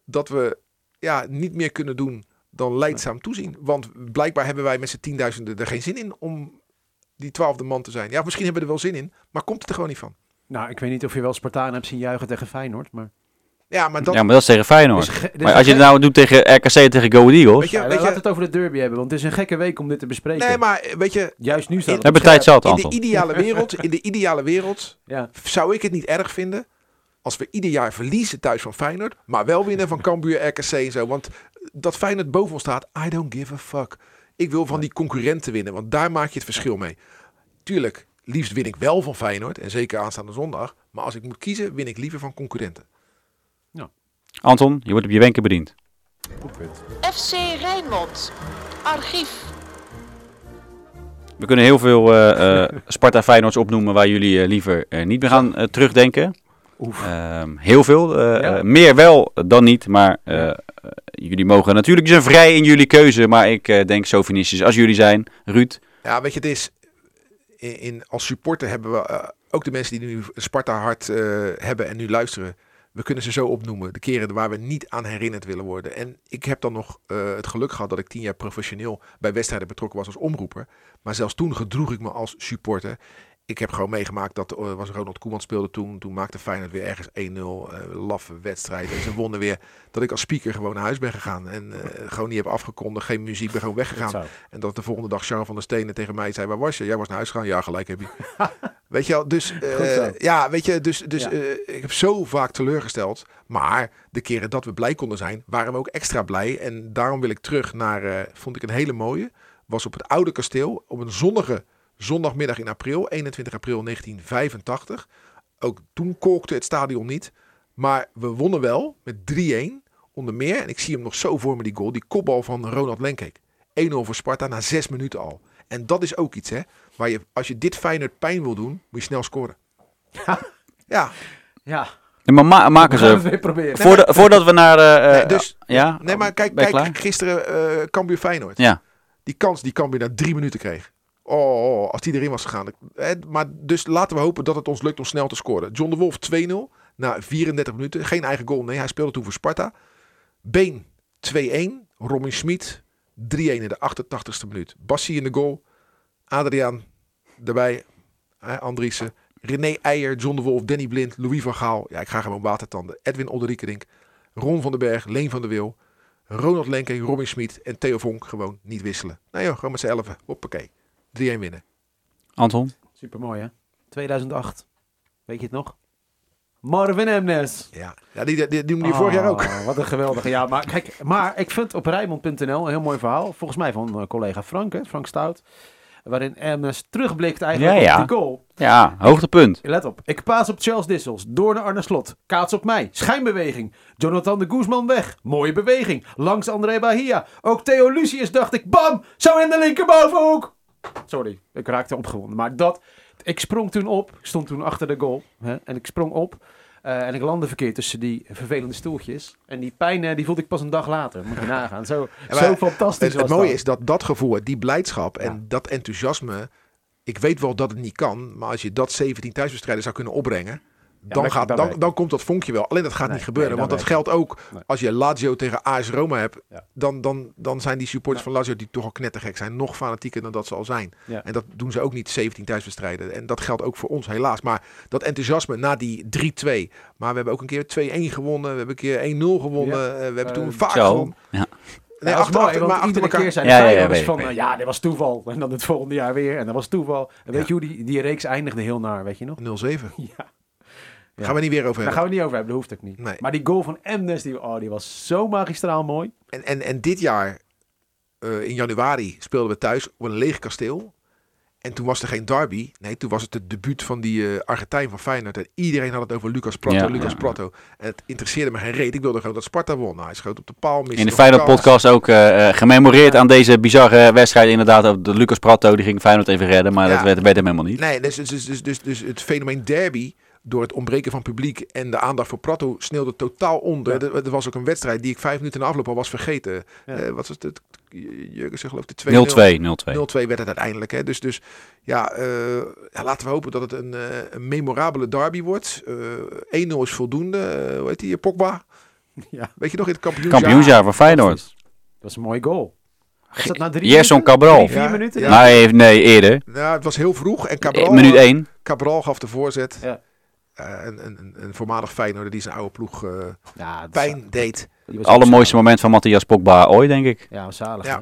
dat we ja, niet meer kunnen doen dan leidzaam toezien. Want blijkbaar hebben wij met z'n tienduizenden er geen zin in om die twaalfde man te zijn. Ja, misschien hebben we er wel zin in, maar komt het er gewoon niet van. Nou, ik weet niet of je wel Spartanen hebt zien juichen tegen Feyenoord, maar... Ja, maar dat... Ja, maar dat is tegen Feyenoord. Dus dus maar als je het nou doet tegen RKC en tegen Go Ahead Eagles... Weet je, Ja, weet laten het over de derby hebben, want het is een gekke week om dit te bespreken. nee, maar weet je, Juist nu staat In- het We hebben tijd zat, in de Anton. ideale wereld, in de ideale wereld Ja. zou ik het niet erg vinden als we ieder jaar verliezen thuis van Feyenoord, maar wel winnen van Cambuur, RKC en zo. Want dat Feyenoord boven ons staat, I don't give a fuck. Ik wil van die concurrenten winnen, want daar maak je het verschil mee. Tuurlijk, liefst win ik wel van Feyenoord en zeker aanstaande zondag. Maar als ik moet kiezen, win ik liever van concurrenten. Anton, je wordt op je wenken bediend. Goed punt. FC Rijnmond. Archief. We kunnen heel veel eh, eh, Sparta Feyenoords opnoemen waar jullie eh, liever niet meer gaan terugdenken. Ehm, heel veel. eh, Ja. eh, meer wel dan niet, maar eh, jullie mogen natuurlijk zijn vrij in jullie keuze. Maar ik eh, denk sovinistisch als jullie zijn. Ruud, Ja, weet je, het is. In, in- als supporter hebben we ook de mensen die nu Sparta hart eh, hebben en nu luisteren. We kunnen ze zo opnoemen. De keren waar we niet aan herinnerd willen worden. En ik heb dan nog eh, het geluk gehad dat ik tien jaar professioneel bij wedstrijden betrokken was als omroeper. Maar zelfs toen gedroeg ik me als supporter. Ik heb gewoon meegemaakt dat er was Ronald Koeman speelde toen. Toen maakte Feyenoord weer ergens 1-0. eh laffe wedstrijd. En ze wonnen weer. Dat ik als speaker gewoon naar huis ben gegaan. En eh, gewoon niet heb afgekondigd. Geen muziek. Ben gewoon weggegaan. En dat de volgende dag Charles van der Stenen tegen mij zei: Waar was je? Jij was naar huis gegaan. Ja, gelijk heb je. weet je wel, dus. eh, ja, weet je, dus. dus Ja. eh, ik heb zo vaak teleurgesteld. Maar de keren dat we blij konden zijn, waren we ook extra blij. En daarom wil ik terug naar. eh, vond ik een hele mooie. Was op het oude kasteel. Op een zonnige zondagmiddag in april. 21 april 1985. Ook toen kolkte het stadion niet. Maar we wonnen wel met 3-1. Onder meer, en ik zie hem nog zo voor me, die goal. Die kopbal van Ronald Lenkeek. 1-0 voor Sparta na 6 minuten al. En dat is ook iets, hè. Waar je, als je dit Feyenoord pijn wil doen, moet je snel scoren. Ja, Ja, Ja, maar ma- maken we gaan het ze... weer proberen. Voordat, voordat we naar... eh, eh, nee, dus, ja? nee, maar kijk, je kijk klaar? gisteren eh Cambuur Feyenoord. Ja. Die kans die Cambuur na drie minuten kreeg. Oh, oh, als die erin was gegaan. Eh, Maar dus laten we hopen dat het ons lukt om snel te scoren. John de Wolf 2-0 na 34 minuten. Geen eigen goal, nee. Hij speelde toen voor Sparta. Been 2-1. Robin Schmid 3-1 in de 88ste minuut. Bassi in de goal. Adriaan erbij. Andriessen. René Eijer, John de Wolf, Danny Blind, Louis van Gaal. Ja, ik ga gewoon watertanden. Edwin Olderiekerink. Ron van den Berg, Leen van der Wil. Ronald Lenke, Robin Schmid en Theo Vonk gewoon niet wisselen. Nou joh, gewoon met z'n elfen. Hoppakee. 3-1 winnen. Anton? Supermooi, hè? 2008. Weet je het nog? Marvin Emnes. Ja, ja die, die, die doen die vorig jaar ook. Oh, Wat een geweldige. Ja, maar kijk, maar ik vind op Rijnmond.nl een heel mooi verhaal. Volgens mij van eh, collega Frank, hè, Frank Stout. Waarin Emnes terugblikt eigenlijk Ja, ja. op die goal. Ja, hoogtepunt. Let op. Ik paas op Charles Dissels. Door naar Arne Slot. Kaats op mij. Schijnbeweging. Jonathan de Guzman weg. Mooie beweging. Langs André Bahia. Ook Theo Lucius dacht ik. Bam! Zo in de linkerbovenhoek. Sorry, ik raakte opgewonden. Maar dat... Ik sprong toen op. Ik stond toen achter de goal. Hè, en ik sprong op. eh, en ik landde verkeerd tussen die vervelende stoeltjes. En die pijn eh, die voelde ik pas een dag later. Moet je nagaan. Zo, maar zo fantastisch Het, het mooie is dat dat gevoel, die blijdschap en Ja. dat enthousiasme. Ik weet wel dat het niet kan, maar als je dat 17 thuiswedstrijden zou kunnen opbrengen. Dan, dat- gaat, dan, dan komt dat vonkje wel. Alleen dat gaat Nee, niet gebeuren. nee, want dat geldt ook Nee. als je Lazio tegen AS Roma hebt. Ja. Dan, dan, dan zijn die supporters van Lazio die toch al knettergek zijn. Nog fanatieker dan dat ze al zijn. Ja. En dat doen ze ook niet 17 thuiswedstrijden. En dat geldt ook voor ons helaas. Maar dat enthousiasme na die 3-2. Maar we hebben ook een keer 2-1 gewonnen. We hebben een keer 1-0 gewonnen. Ja. Eh, we hebben Eh, toen vaak zo. gewonnen. Ja. Nee, achter, mooi, achter, want maar achter iedere elkaar. keer zijn Ja, ja, ja, van, eh, ik. ja, dit was toeval. En dan het volgende jaar weer. En dat was toeval. En weet Ja. je hoe die, die reeks eindigde heel naar, weet je nog? 0-7. Ja. Daar gaan we niet weer over Daar hebben. gaan we het niet over hebben, dat hoeft ook niet. Nee. Maar die goal van Emnes, die, oh, die was zo magistraal mooi. En, en, en dit jaar, eh, in januari, speelden we thuis op een leeg kasteel. En toen was er geen derby. Nee, toen was het het debuut van die eh, Argentijn van Feyenoord. En iedereen had het over Lucas Prato, Ja, Lucas ja. Prato. En het interesseerde me geen reet. Ik wilde gewoon dat Sparta won. Nou, hij schoot op de paal. In de nog een Feyenoord kans. podcast ook eh, eh, gememoreerd aan deze bizarre wedstrijd. Inderdaad, de Lucas Prato, die ging Feyenoord even redden. Maar Ja. dat werd, werd hem helemaal niet. Nee, dus, dus, dus, dus, dus het fenomeen derby, door het ontbreken van publiek en de aandacht voor Prato, sneeuwde totaal onder. Ja. Er, er was ook een wedstrijd die ik vijf minuten na afloop al was vergeten. Ja. Eh, wat was het? Jurgen geloof ik de 0-2, 2-0. 0-2. 0-2 werd het uiteindelijk. Hè? Dus, dus ja, eh, ja, laten we hopen dat het een, eh, een memorabele derby wordt. Eh 1-0 is voldoende. Hoe heet die? Pogba? Ja. Weet je nog in het kampioenschap? Kampioensjaar van Feyenoord. Dat was een mooie goal. Was dat na drie Gerson minuten? Cabral. Drie, vier Ja, minuten? ja. Nee, nee, eerder. Nou, het was heel vroeg. En Cabral, Minuut 1. Cabral gaf de voorzet. Ja. Eh, een, een, voormalig Feyenoorder die zijn oude ploeg eh, Ja, pijn deed. ook Allermooiste moment van Matthias Pogba ooit, denk ik. Ja, zalig. Ja.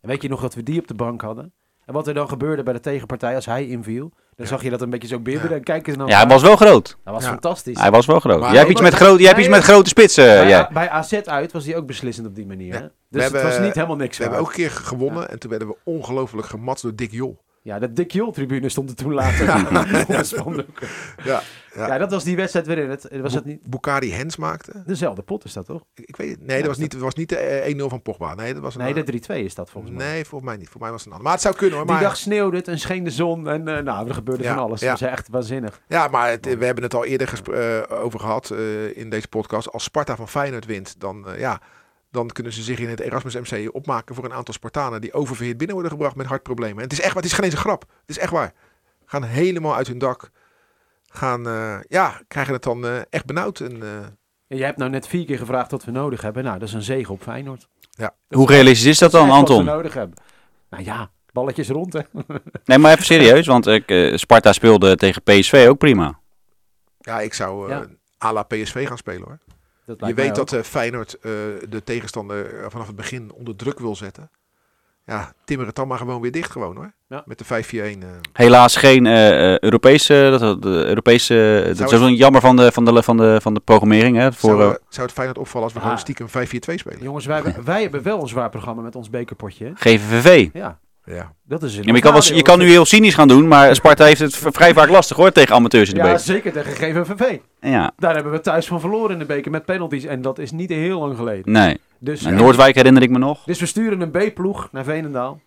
En weet je nog dat we die op de bank hadden? En wat er dan gebeurde bij de tegenpartij als hij inviel? Dan zag je dat een beetje zo bibberen. Ja. En kijk eens naar Ja, hij was wel groot. Dat was Ja. fantastisch. Hij was wel groot. Maar- jij hebt iets met, groot, jij hebt iets met grote spitsen. bij, jij. bij AZ uit was hij ook beslissend op die manier. Ja. Hè? Dus We hebben- het was niet helemaal niks We hebben ook een keer gewonnen en toen werden we ongelooflijk gematst door Dick Jol. Ja, de Dick Jol-tribune stond er toen later spandoeken. Ja, Ja. ja. dat was die wedstrijd weer in het. Was het niet Bukari Hens maakte. dezelfde pot is dat toch? Ik, ik weet het. Nee, dat was niet, dat was niet de eh, 1-0 van Pogba. Nee, dat was een Nee, de 3-2 is dat volgens mij. Nee, volgens mij niet. Voor mij was het een ander. Maar het zou kunnen hoor. Die Maar, dag sneeuwde het en scheen de zon en eh, nou, er gebeurde Ja, van alles. ja. Dat was echt waanzinnig. ja, maar het- we hebben het al eerder eh, over gehad eh, in deze podcast. Als Sparta van Feyenoord wint, dan, eh, ja, dan kunnen ze zich in het Erasmus MC opmaken voor een aantal Spartanen die oververhit binnen worden gebracht met hartproblemen. En het is echt, waar, het is geen eens een grap. Het is echt waar. Gaan helemaal uit hun dak. Gaan, eh, ja, krijgen het dan eh, echt benauwd. En, eh, En jij hebt nou net vier keer gevraagd wat we nodig hebben. Nou, dat is een zege op Feyenoord. Hoe realistisch is dat dan, is echt Wat Anton? we nodig hebben. Nou ja, balletjes rond hè. Nee, maar even serieus, want ik, Sparta speelde tegen PSV ook prima. ja, ik zou eh Ja. à la PSV gaan spelen hoor. Dat Je weet dat eh, Feyenoord eh, de tegenstander eh, vanaf het begin onder druk wil zetten. Ja, timmer het dan maar gewoon weer dicht gewoon hoor. Ja. Met de 5-4-1. eh. Helaas geen eh, eh, Europese, dat, de Europese, dat is wel jammer van de, van de, van de, van de programmering. Hè, voor, zou, zou het Feyenoord opvallen als we Ah. gewoon stiekem 5-4-2 spelen? Jongens, wij, hebben- wij hebben wel een zwaar programma met ons bekerpotje. hè? GVVV. Ja, Ja. dat is Ja, maar je, kan wel, je kan nu heel cynisch gaan doen, maar Sparta heeft het vrij vaak lastig hoor tegen amateurs in de Ja, beker. zeker tegen GVVV. Ja, Daar hebben we thuis van verloren in de beker met penalties. En dat is niet heel lang geleden. nee. Dus, Nou, ja. Noordwijk herinner ik me nog. dus we sturen een B-ploeg naar Veenendaal.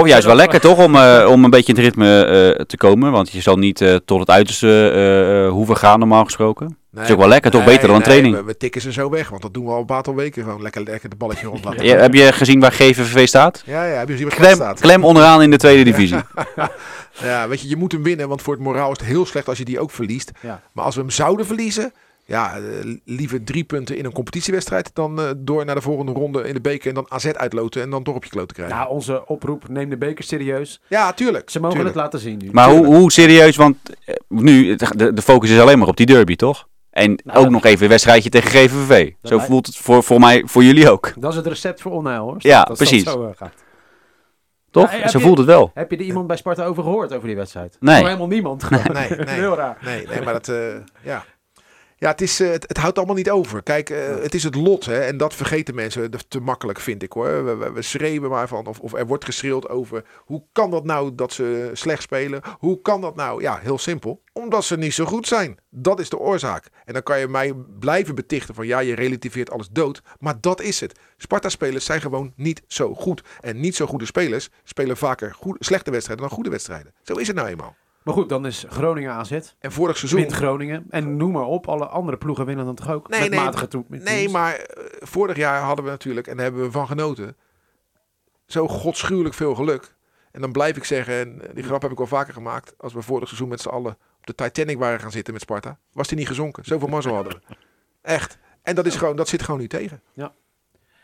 Of juist wel lekker toch, om, eh, om een beetje in het ritme eh, te komen. Want je zal niet eh, tot het uiterste eh, eh, hoeven gaan normaal gesproken. Nee, is ook wel lekker, toch? Beter dan een training. We, we tikken ze zo weg, want dat doen we al een aantal weken. Gewoon lekker, lekker de balletje rond laten. Ja, heb je gezien waar GVV staat? Ja, ja, heb je gezien wat er Klem, staat? klem onderaan in de tweede divisie. Ja, weet je, je moet hem winnen, want voor het moraal is het heel slecht als je die ook verliest. Ja. Maar als we hem zouden verliezen, ja, eh, liever drie punten in een competitiewedstrijd dan eh, door naar de volgende ronde in de beker en dan AZ uitloten en dan toch op je kloot te krijgen. Nou, onze oproep, neem de beker serieus. ja, tuurlijk. Ze mogen tuurlijk. het laten zien nu. Maar hoe, hoe serieus, want eh, nu, de, de focus is alleen maar op die derby, toch? En Nou, ook nog even een wedstrijdje tegen GVV. Zo voelt het voor, voor mij, voor jullie ook. Dat is het recept voor onheil hoor. Ja, Dat- dat precies. zo, gaat. Toch? Ja, je- voelt het wel. Heb je er iemand bij Sparta over gehoord over die wedstrijd? Nee. Nog helemaal niemand. Nee, nee. Heel raar. Nee, nee, maar dat, eh, ja. Ja, het, is, eh, het, het houdt allemaal niet over. Kijk, eh, het is het lot. Hè, en dat vergeten mensen te makkelijk, vind ik hoor. We, we, we schreeuwen maar van, of, of er wordt geschreeuwd over... hoe kan dat nou dat ze slecht spelen? Hoe kan dat nou? Ja, heel simpel. Omdat ze niet zo goed zijn. Dat is de oorzaak. En dan kan je mij blijven betichten van... ja, je relativeert alles dood. Maar dat is het. Sparta-spelers zijn gewoon niet zo goed. En niet zo goede spelers spelen vaker slechte wedstrijden dan goede wedstrijden. Zo is het nou eenmaal. Maar goed, dan is Groningen AZ. En vorig seizoen... Wint Groningen. En noem maar op, alle andere ploegen winnen dan toch ook? Nee, met nee, matige toe- met Nee, teams. maar eh, vorig jaar hadden we natuurlijk, en daar hebben we van genoten, zo godschuwelijk veel geluk. En dan blijf ik zeggen, en die grap heb ik al vaker gemaakt, als we vorig seizoen met z'n allen op de Titanic waren gaan zitten met Sparta, was die niet gezonken. Zoveel mazzel hadden we. Echt. En dat, is gewoon, dat zit gewoon nu tegen.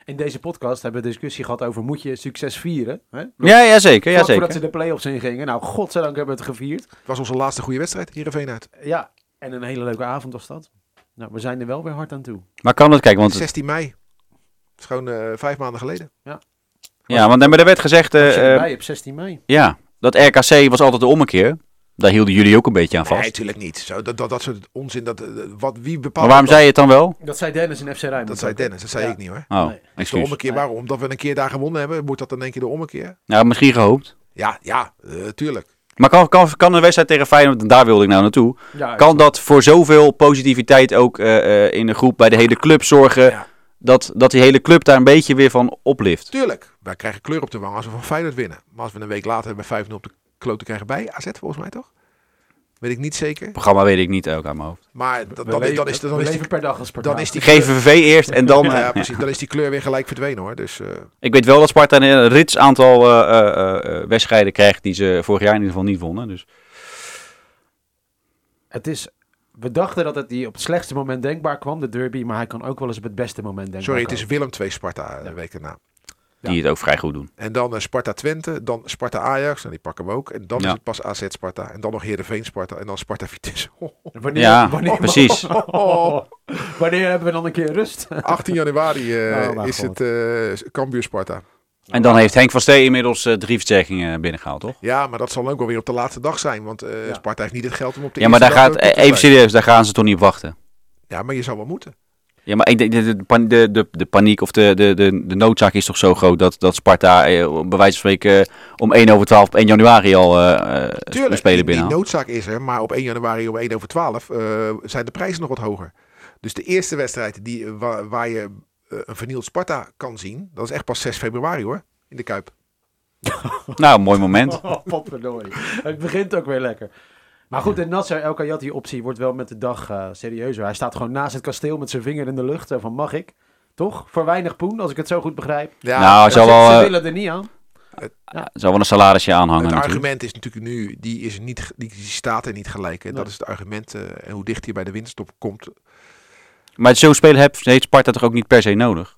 In deze podcast hebben we discussie gehad over moet je succes vieren? Hè? Ja, ja zeker. Ja, Vlak voordat ze zeker. de play-offs ingingen. Nou, godzijdank hebben we het gevierd. Het was onze laatste goede wedstrijd, Heerenveen uit. Ja, en een hele leuke avond was dat. Nou, we zijn er wel weer hard aan toe. Maar kan het, kijk, want, 16 mei. Dat is gewoon eh, vijf maanden geleden. ja, want er werd gezegd, eh, eh, erbij op 16 mei? ja, dat RKC was altijd de ommekeer. Daar hielden jullie ook een beetje aan Nee, vast. natuurlijk niet. Zo, dat, dat, dat soort onzin, dat, eh, wat, wie bepaalt Maar waarom dat? zei je het dan wel? Dat zei Dennis in FC Rijnmond. Dat zei. Dennis, dat zei Ja. ik niet hoor. Oh, Nee. De excuus. ommekeer, Nee. waarom? Omdat we een keer daar gewonnen hebben, wordt dat dan een keer de ommekeer? Nou, misschien gehoopt. Ja, ja, eh, tuurlijk. Maar kan, kan, kan een wedstrijd tegen Feyenoord, en daar wilde ik nou naartoe, Ja, kan dat voor zoveel positiviteit ook eh, eh, in de groep bij de hele club zorgen, Ja. dat, dat die hele club daar een beetje weer van oplift? Tuurlijk. Wij krijgen kleur op de wang als we van Feyenoord winnen. Maar als we een week later bij 5-0 op de kloten krijgen bij AZ, volgens mij toch? Weet ik niet zeker. Het programma weet ik niet ook aan mijn hoofd. Maar dan, dan, leven- dan is, dan is die, per dag als dan is die kleur, GVV eerst en dan... ja, eh, precies, dan is die kleur weer gelijk verdwenen hoor. Dus eh, Ik weet wel dat Sparta een rits aantal eh, eh, eh, wedstrijden krijgt die ze vorig jaar in ieder geval niet wonnen. Dus Het is... We dachten dat het die op het slechtste moment denkbaar kwam, de derby. Maar hij kan ook wel eens op het beste moment denkbaar sorry, het is. Willem 2 Sparta de week erna. Die het ook vrij goed doen. En dan eh, Sparta Twente, dan Sparta Ajax, en die pakken we ook. En dan Ja. is het pas AZ Sparta. En dan nog Heerenveen Sparta en dan Sparta Vitesse. Wanneer, Ja, wanneer, precies. wanneer hebben we dan een keer rust? 18 januari eh, Oh, is God. het eh Cambuur Sparta. En dan heeft Henk van Stee inmiddels eh, drie versterkingen binnengehaald, toch? Ja, maar dat zal ook wel weer op de laatste dag zijn. Want eh, Ja. Sparta heeft niet het geld om op de Ja, maar daar gaat, even serieus, daar gaan ze toch niet op wachten? Ja, maar je zou wel moeten. Ja, maar ik denk, de, de, de, paniek of de, de, de, de noodzaak is toch zo groot dat, dat Sparta eh, bij wijze van spreken eh, om 1 over 12 op 1 januari al eh eh, een Tuurlijk, speler die, noodzaak is er. Maar op 1 januari om 1 over 12 eh, zijn de prijzen nog wat hoger. Dus de eerste wedstrijd die, eh, waar, waar je eh, een vernield Sparta kan zien, dat is echt pas 6 februari hoor. In de Kuip. Nou, mooi moment. Oh. Het begint ook weer lekker. Maar goed, de Nasser El Kayati optie wordt wel met de dag eh, serieuzer. Hij staat gewoon naast het kasteel met zijn vinger in de lucht. Zo van, mag ik? Toch? Voor weinig poen, als ik het zo goed begrijp. Ja, nou, hij Ze, zal wel, ze eh, willen er niet aan. zal wel een salarisje aanhangen het natuurlijk. argument is natuurlijk nu, die, is niet, die, die staat er niet gelijk. Hè. Dat is het argument. eh, en hoe dicht hij bij de winterstop komt. Maar zo'n speler heeft, heeft Sparta toch ook niet per se nodig?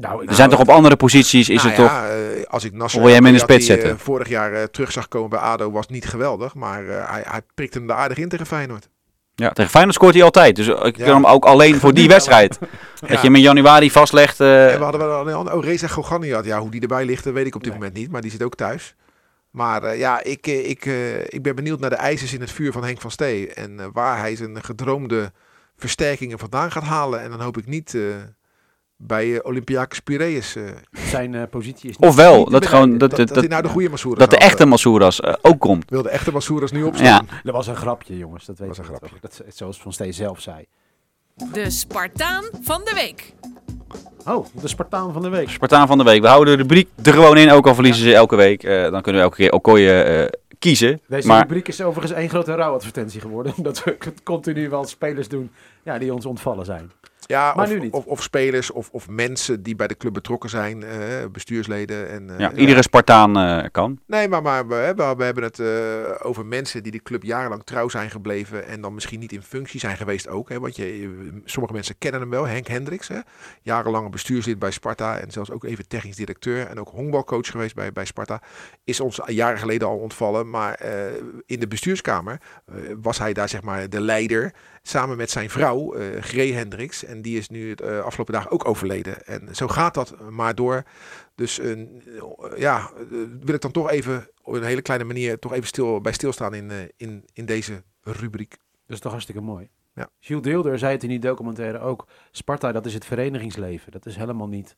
Nou, Er zijn toch op andere posities, is Nou het toch... ja, eh, als ik Nasser wil jij hem in de spits eh, zetten? vorig jaar eh, terug zag komen bij ADO was niet geweldig. Maar hij, hij prikt hem er aardig in tegen Feyenoord. Ja, tegen Feyenoord scoort hij altijd. Dus ik Ja. kan hem ook alleen voor die wedstrijd. Dat je hem in januari vastlegt. En we hadden wel een ander. Oh, Reza Gogani Ja, hoe die erbij ligt, dat weet ik op dit Nee. moment niet. Maar die zit ook thuis. Maar ja, ik, ik, ik ben benieuwd naar de ijzers in het vuur van Henk van Stee. En waar hij zijn gedroomde versterkingen vandaan gaat halen. En dan hoop ik niet bij eh, Olympiakos Piraeus. eh, zijn eh, positie is niet Ofwel, dat gewoon dat, dat, dat, dat, dat, hij nou de goede Masouras dat de echte Masouras eh, ook komt. Wil de echte Masouras nu opstaan? Dat was een grapje, jongens. Dat weet Was een toch. grapje. Dat is zoals Van Steen zelf zei. De Spartaan van de week. Oh, de Spartaan van de week. Spartaan van de week. We houden de rubriek er gewoon in, ook al verliezen ze elke week. Eh, dan kunnen we elke keer Okoye eh kiezen. Deze maar rubriek is overigens één grote rouwadvertentie geworden. Omdat we continu wel spelers doen ja, die ons ontvallen zijn. Ja, Maar of, nu niet. Of, of spelers of, of mensen die bij de club betrokken zijn. eh, bestuursleden. En, eh, ja, iedere Spartaan eh, kan. Nee, maar, maar we, hebben, we hebben het eh, over mensen die de club jarenlang trouw zijn gebleven. En dan misschien niet in functie zijn geweest ook. Hè, want je, je- sommige mensen kennen hem wel. Henk Hendricks, hè, jarenlang bestuurslid bij Sparta. En zelfs ook even technisch directeur. En ook honkbalcoach geweest bij, bij Sparta. Is ons jaren geleden al ontvallen. Maar eh, in de bestuurskamer eh, was hij daar zeg maar de leider. Samen met zijn vrouw, Gree Hendricks. En die is nu het eh, afgelopen dagen ook overleden. En zo gaat dat maar door. Dus eh, ja, wil ik dan toch even op een hele kleine manier toch even stil, bij stilstaan in, in, in deze rubriek. Dat is toch hartstikke mooi. Ja. Gilles Deelder zei het in die documentaire ook. Sparta, dat is het verenigingsleven. Dat is helemaal niet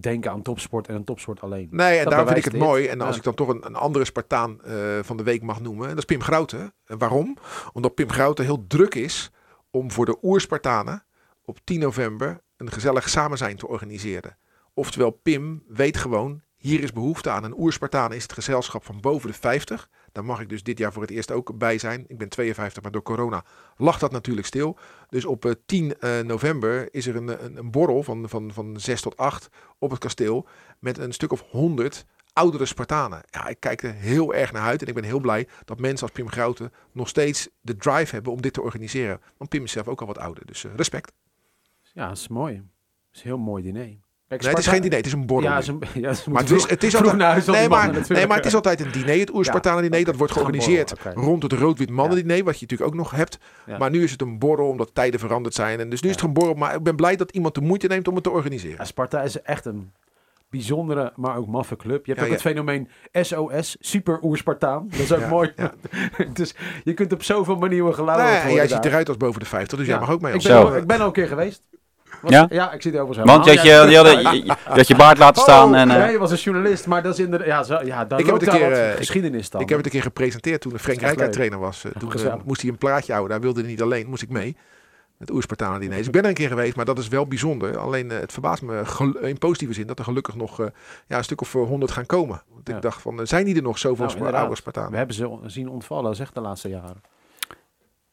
denken aan topsport en een topsport alleen. Nee, en Dat daarom vind ik het dit. mooi. En als Ja. ik dan toch een, een andere Spartaan eh, van de week mag noemen, dat is Pim Grouten. En waarom? Omdat Pim Grouten heel druk is om voor de Oerspartanen op 10 november een gezellig samenzijn te organiseren. Oftewel, Pim weet gewoon, hier is behoefte aan. Een Oerspartanen is het gezelschap van boven de 50. Daar mag ik dus dit jaar voor het eerst ook bij zijn. Ik ben 52, maar door corona lag dat natuurlijk stil. Dus op eh, 10 eh, november is er een, een, borrel van, van, van 6 tot 8 op het kasteel. Met een stuk of 100 oudere Spartanen. Ja, ik kijk er heel erg naar uit. En ik ben heel blij dat mensen als Pim Grouten nog steeds de drive hebben om dit te organiseren. Want Pim is zelf ook al wat ouder. Dus eh, respect. Ja, dat is mooi. Dat is heel mooi diner. Kijk, Nee, het is geen diner, het is een borrel. Ja, ze, ja, ze Maar het is, het is altijd, huis, nee, maar, natuurlijk. nee, maar het is altijd een diner. Het Oerspartanen diner, dat wordt georganiseerd borrel, rond het rood-wit mannen diner. Wat je natuurlijk ook nog hebt. Maar nu is het een borrel omdat tijden veranderd zijn. En dus nu is het een borrel. Maar ik ben blij dat iemand de moeite neemt om het te organiseren. Ja, Sparta is echt een bijzondere, maar ook maffe club. Je hebt Ja, ook het fenomeen SOS, Super Oerspartaan. Dat is ook Ja, mooi. dus je kunt op zoveel manieren gelouden Nee, en jij daar. ziet eruit als boven de 50, dus jij mag ook mee. Ik ben, al, ik ben al een keer geweest. Was- Ja? Ja, ik zie het overigens Want je had je, je, had, je, je had je baard laten staan Oh, en... eh, nee, je was een journalist, maar dat is inderdaad... Ja, zo, ja dan Ik heb het een keer, wat eh, geschiedenis dan. Ik heb het een keer gepresenteerd toen de Frank Rijkaard trainer was. Eh, Toen eh, moest hij een plaatje houden. Daar wilde hij niet alleen, moest ik mee. Het Oerspartanen diner. Dus ik ben er een keer geweest, maar dat is wel bijzonder. Alleen eh, het verbaast me in positieve zin dat er gelukkig nog eh, ja, een stuk of honderd gaan komen. Want Ja. ik dacht van, eh, zijn die er nog zoveel Nou, oude Spartanen? We hebben ze zien ontvallen, zeg de laatste jaren.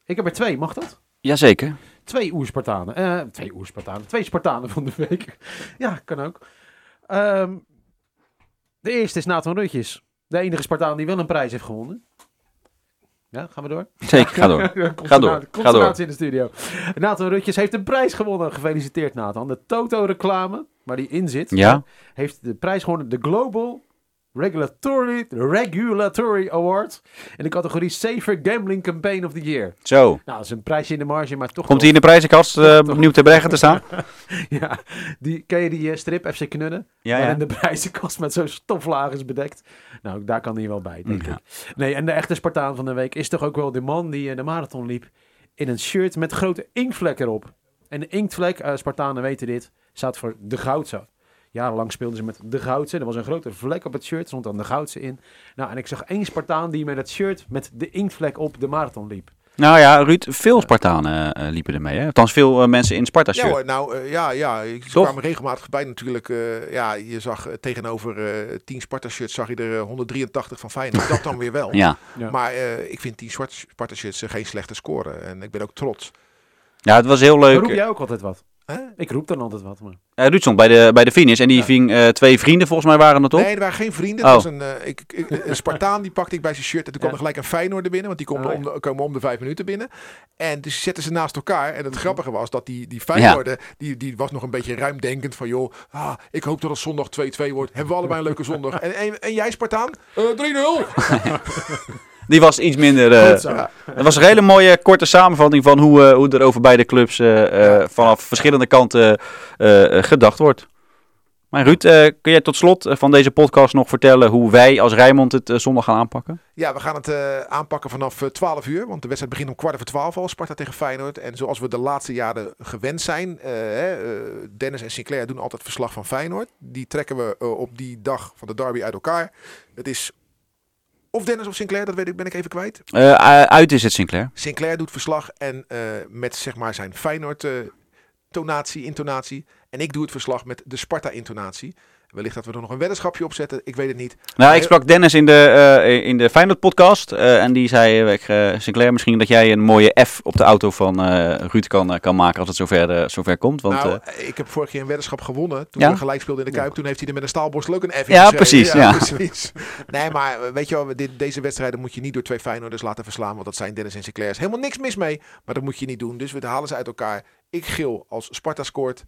Ik heb er twee, mag dat? Jazeker. Twee oerspartanen. Eh, twee oerspartanen. Twee Spartanen van de week. ja, kan ook. Ehm, de eerste is Nathan Rutjes. De enige Spartaan die wel een prijs heeft gewonnen. Ja, gaan we door? Zeker, ga door. Ga door, ga door. In de studio. Nathan Rutjes heeft een prijs gewonnen. Gefeliciteerd Nathan. De Toto-reclame, waar die in zit, Ja? heeft de prijs gewonnen. De Global Regulatory, Regulatory Award. In de categorie Safer Gambling Campaign of the Year. Zo. Nou, dat is een prijsje in de marge, maar toch Komt hij in de prijzenkast eh opnieuw te brengen te staan? Ja, die, ken je die eh, strip FC Knudden? Ja, ja. de prijzenkast met zo'n stoflaag is bedekt. Nou, daar kan hij wel bij, denk Ja. ik. Nee, en de echte Spartaan van de week is toch ook wel de man die eh, de marathon liep in een shirt met grote inktvlek erop. En de inktvlek, Spartanen weten dit, staat voor de Goudse. Jarenlang speelden ze met de Goudse. Er was een grote vlek op het shirt, stond dan de Goudse in. Nou, en ik zag één Spartaan die met het shirt met de inktvlek op de marathon liep. Nou ja, Ruud, veel Spartanen eh, liepen ermee. Hè? Althans, veel eh, mensen in Sparta Ja shirt. hoor, nou eh, ja, ja, ik- Toch? kwamen regelmatig bij natuurlijk. eh, ja, je zag eh, tegenover eh 10 Sparta-shirts zag je er eh, 183 van Feyenoord. Dat dan weer wel. Ja. Ja. Maar eh, ik vind 10 Sparta-shirts eh, geen slechte score. En ik ben ook trots. ja, het was heel Dan leuk. roep jij ook altijd wat. Hè? Ik roep dan altijd wat. Maar... Eh, Ruud stond bij de, bij de finish en die Ja. ving eh, twee vrienden volgens mij waren het op. Nee, er waren geen vrienden. Oh. Was een, eh, ik, ik- een Spartaan, die pakte ik bij zijn shirt. En toen kwam Ja. er gelijk een Feyenoorder binnen. Want die komen, Oh, om de, komen om de vijf minuten binnen. En dus zetten ze naast elkaar. En het grappige was dat die, die Feyenoorder, die, die was nog een beetje ruimdenkend. Van joh, ah, ik hoop dat het zondag 2-2 wordt. Hebben we allebei een leuke zondag. En, en, en jij Spartaan? Eh 3-0. Die was iets minder... eh. Het was een hele mooie korte samenvatting van hoe, eh, hoe er over beide clubs eh, eh, vanaf verschillende kanten eh, eh, gedacht wordt. Maar Ruud, eh, kun jij tot slot eh, van deze podcast nog vertellen hoe wij als Rijnmond het eh, zondag gaan aanpakken? Ja, we gaan het eh, aanpakken vanaf eh, 12 uur. Want de wedstrijd begint om kwart over 12 al. Sparta tegen Feyenoord. En zoals we de laatste jaren gewend zijn. eh, eh, Dennis en Sinclair doen altijd verslag van Feyenoord. Die trekken we eh, op die dag van de derby uit elkaar. Het is of Dennis of Sinclair, dat weet ik, ben ik even kwijt. Eh, uit is het Sinclair. Sinclair doet verslag en eh, met zeg maar zijn Feyenoord eh, tonatie, intonatie. En ik doe het verslag met de Sparta intonatie. Wellicht dat we er nog een weddenschapje op zetten. Ik weet het niet. Nou, ik sprak Dennis in de, eh, in de Feyenoord podcast eh, en die zei, eh, Sinclair, misschien dat jij een mooie F op de auto van Ruud kan, kan maken als het zover, zover komt. Want, nou, ik heb vorig jaar een weddenschap gewonnen. Toen Ja? we gelijk speelden in de Kuip. Toen heeft hij er met een staalborstel ook een F in Ja, precies, ja. precies. Nee, maar weet je wel, dit, deze wedstrijden moet je niet door twee Feyenoorders laten verslaan. Want dat zijn Dennis en Sinclair. Er is helemaal niks mis mee. Maar dat moet je niet doen. Dus we halen ze uit elkaar. Ik gil als Sparta scoort.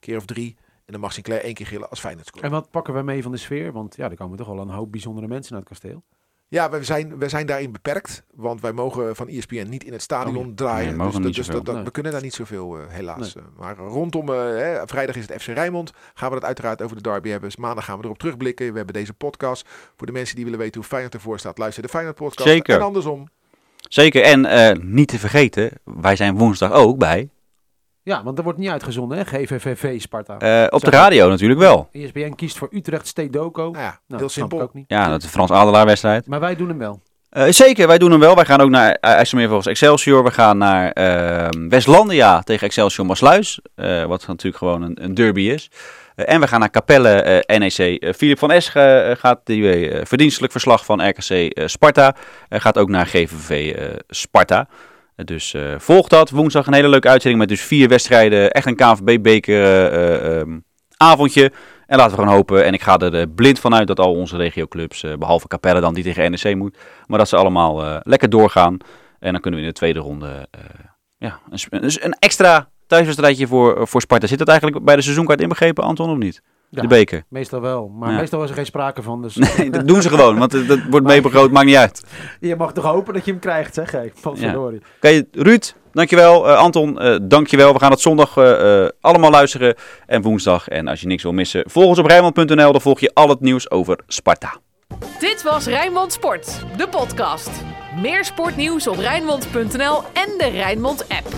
Keer of drie. En dan mag Sinclair één keer gillen als Feyenoord. En wat pakken we mee van de sfeer? Want ja, er komen toch wel een hoop bijzondere mensen naar het kasteel. Ja, we zijn, we zijn daarin beperkt. Want wij mogen van ESPN niet in het stadion Oh, draaien. Nee, dus dat, dus zoveel. dat, dat- Nee. we kunnen daar niet zoveel, eh, helaas. Eh, maar rondom, eh, hè, vrijdag is het FC Rijnmond. Gaan we dat uiteraard over de derby hebben. Dus maandag gaan we erop terugblikken. We hebben deze podcast. Voor de mensen die willen weten hoe Feyenoord ervoor staat, luister de Feyenoord podcast. Zeker. En andersom. zeker, en eh, niet te vergeten, wij zijn woensdag ook bij, Ja, want er wordt niet uitgezonden, hè? GVVV Sparta. eh, op de radio natuurlijk wel. ESPN kiest voor Utrecht Stedoco. Nou ja, Nou, heel dat snap ik simpel. ook niet. Ja, dat is de Frans Adelaar wedstrijd. Maar wij doen hem wel. Eh, zeker, wij doen hem wel. Wij gaan ook naar uh, IJsselmeer volgens Excelsior. We gaan naar eh, Westlandia tegen Excelsior Maasluis. eh, wat natuurlijk gewoon een, een derby is. Eh, en we gaan naar Capelle eh, NEC. Eh, Filip van Esch eh, gaat die eh, verdienstelijk verslag van RKC eh, Sparta. Eh, gaat ook naar GVV eh, Sparta. Eh, dus eh, volg dat. Woensdag een hele leuke uitzending met dus vier wedstrijden. Echt een KNVB-beker eh, ehm, avondje. En laten we gewoon hopen, en ik ga er eh, blind vanuit dat al onze regioclubs, eh, behalve Capelle dan die tegen NEC moet, maar dat ze allemaal eh, lekker doorgaan. En dan kunnen we in de tweede ronde eh, ja, een, dus een extra thuiswedstrijdje voor, voor Sparta. Zit dat eigenlijk bij de seizoenkaart inbegrepen, Anton, of niet? Ja, De beker. Meestal wel. Maar Ja. meestal was er geen sprake van. Dus Nee, dat doen ze gewoon, want het- dat wordt mee begroot, maakt niet uit. je mag toch hopen dat je hem krijgt, zeg ik. Van Ja. Oké, Ruud, dankjewel. Eh Anton, eh dankjewel. We gaan het zondag eh, eh, allemaal luisteren en woensdag. En als je niks wil missen, volg ons op Rijnmond.nl. Dan volg je al het nieuws over Sparta. Dit was Rijnmond Sport, de podcast. Meer sportnieuws op Rijnmond.nl en de Rijnmond app.